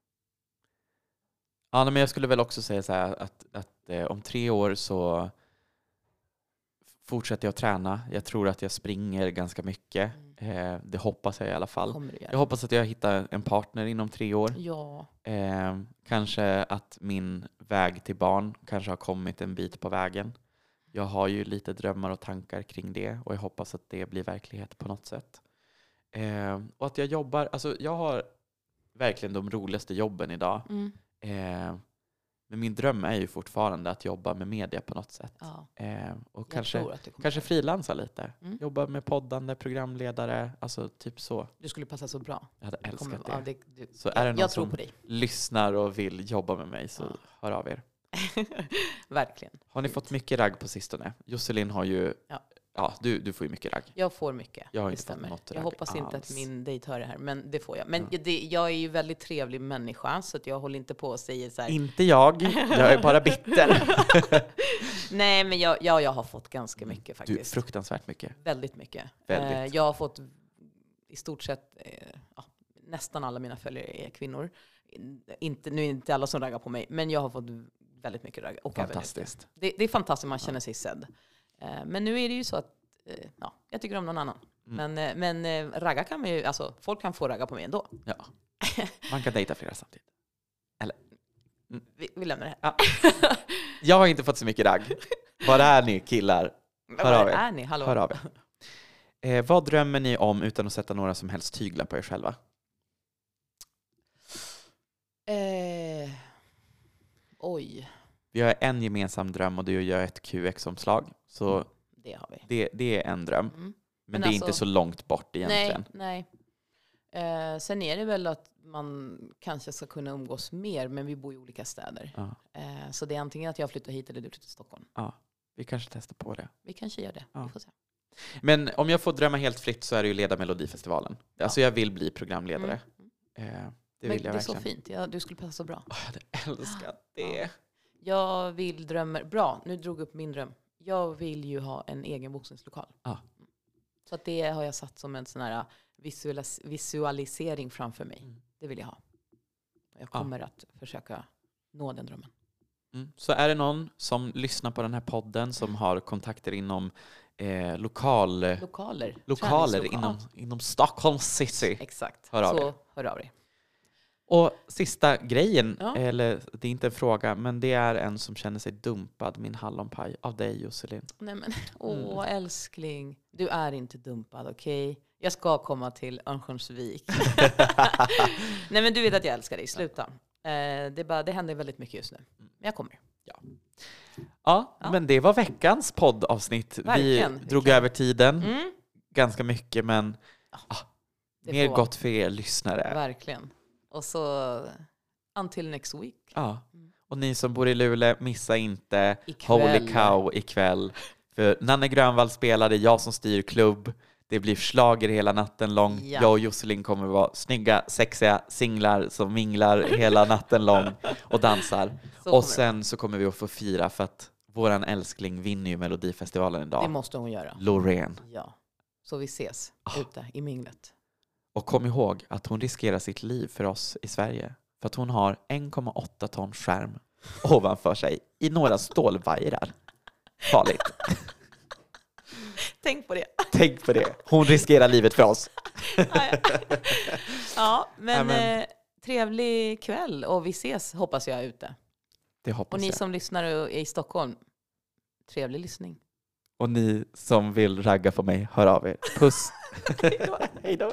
Ja, men jag skulle väl också säga så här att, att eh, om tre år så fortsätter jag träna. Jag tror att jag springer ganska mycket. Eh, det hoppas jag i alla fall. Jag hoppas att jag hittar en partner inom tre år. Ja. Eh, kanske att min väg till barn kanske har kommit en bit på vägen. Jag har ju lite drömmar och tankar kring det och jag hoppas att det blir verklighet på något sätt. Eh, och att jag jobbar, alltså jag har verkligen de roligaste jobben idag. Mm. Eh, men min dröm är ju fortfarande att jobba med media på något sätt. ja. Eh, och Jag kanske, kanske frilansa lite. Mm. Jobba med poddande, programledare, alltså typ så. Du skulle passa så bra. Jag hade Du kommer- älskat det. ja, det du, Så är det någon jag tror som- på dig. Lyssnar och vill jobba med mig så Ja. hör av er. Verkligen. Har ni fått mycket ragg på sistone? Josselin har ju, ja, Ja. du, du får ju mycket ragg. Jag får mycket. Jag har inte fått stämmer. något Jag ragg hoppas inte att alls. min dejt hör det här, men det får jag. Men Ja. det, jag är ju väldigt trevlig människa, så att jag håller inte på och säger så här. Inte jag, jag är bara bitter. Nej, men jag, ja, jag har fått ganska mycket Du, faktiskt. fruktansvärt mycket. Väldigt mycket. Väldigt. Eh, jag har fått i stort sett, eh, ja, nästan alla mina följare är kvinnor. Inte, nu är det inte alla som raggar på mig, men jag har fått väldigt mycket ragg. Och Fantastiskt. Det, det är fantastiskt, man känner sig sedd. Eh, men nu är det ju så att eh, ja, jag tycker om någon annan. Mm. Men, eh, men ragga kan man ju, alltså folk kan få ragga på mig ändå. Ja. Man kan dejta flera samtidigt. Vi, vi lämnar det här. Jag har inte fått så mycket ragg. Var är ni killar? Hör av er. är ni? Hallå? Hör av er. Eh, vad drömmer ni om utan att sätta några som helst tyglar på er själva? Eh, oj, Vi har en gemensam dröm och det är att göra ett QX-omslag. Så det har vi. det, det är en dröm. Mm. Men, Men det är alltså- inte så långt bort egentligen. Nej, nej. Eh, sen är det väl att man kanske ska kunna umgås mer, men vi bor i olika städer. Ja, Eh, så det är antingen att jag flyttar hit eller du flyttar till Stockholm. vi kanske testar på det. Vi kanske gör det. Ja. Vi får se. Men om jag får drömma helt fritt så är det ju leda Melodifestivalen. Ja. Alltså jag vill bli programledare. Mm. Eh, det Men vill jag det är så fint. Ja, du skulle passa så bra. Åh, jag hade älskat det. Jag vill drömmer... Bra, nu drog upp min dröm. Jag vill ju ha en egen boxningslokal. Ja. Så att det har jag satt som en sån här visualis visualisering framför mig. Mm. Det vill jag ha. Jag Ja. kommer att försöka nå den drömmen. Mm. Så är det någon som lyssnar på den här podden som har kontakter inom eh, lokal, Lokaler. lokaler inom, inom Stockholm city. Exakt. Hör av så er. hör av dig. Och sista grejen, Ja. eller det är inte en fråga, men det är en som känner sig dumpad, min hallonpaj, av dig Josselin. Nej men, åh Mm. älskling. Du är inte dumpad, okej? Jag ska komma till Örnsköldsvik. Nej men du vet att jag älskar dig, sluta. Eh, det, bara, det händer väldigt mycket just nu. Men jag kommer. Ja, Ja. men det var veckans poddavsnitt. Verkligen. Vi drog Vilken- över tiden Mm. ganska mycket, men Det mer får vara. gott för er lyssnare. Verkligen. Och så until next week. Ja. Mm. Och ni som bor i Luleå, missa inte Ikväll. Holy cow ikväll. För Nanne Grönvall spelar, det är jag som styr klubb. Det blir slager hela natten lång. Ja. Jag och Josselin kommer vara snygga, sexiga singlar som minglar hela natten lång och dansar. Och det sen så kommer vi att få fira för att våran älskling vinner ju Melodifestivalen Det idag. måste hon göra. Loreen. Ja. Så vi ses Ah. ute i minglet. Och kom ihåg att hon riskerar sitt liv för oss i Sverige. För att hon har 1,8 ton skärm ovanför sig i några stålvajrar. Farligt. Tänk på det. Tänk på det. Hon riskerar livet för oss. ja, men, Ja, men- Eh, trevlig kväll och vi ses hoppas jag ute. Det Och hoppas ni jag. som lyssnar och är i Stockholm, trevlig lyssning. Och ni som vill ragga på mig, hör av er. Puss. Hej då.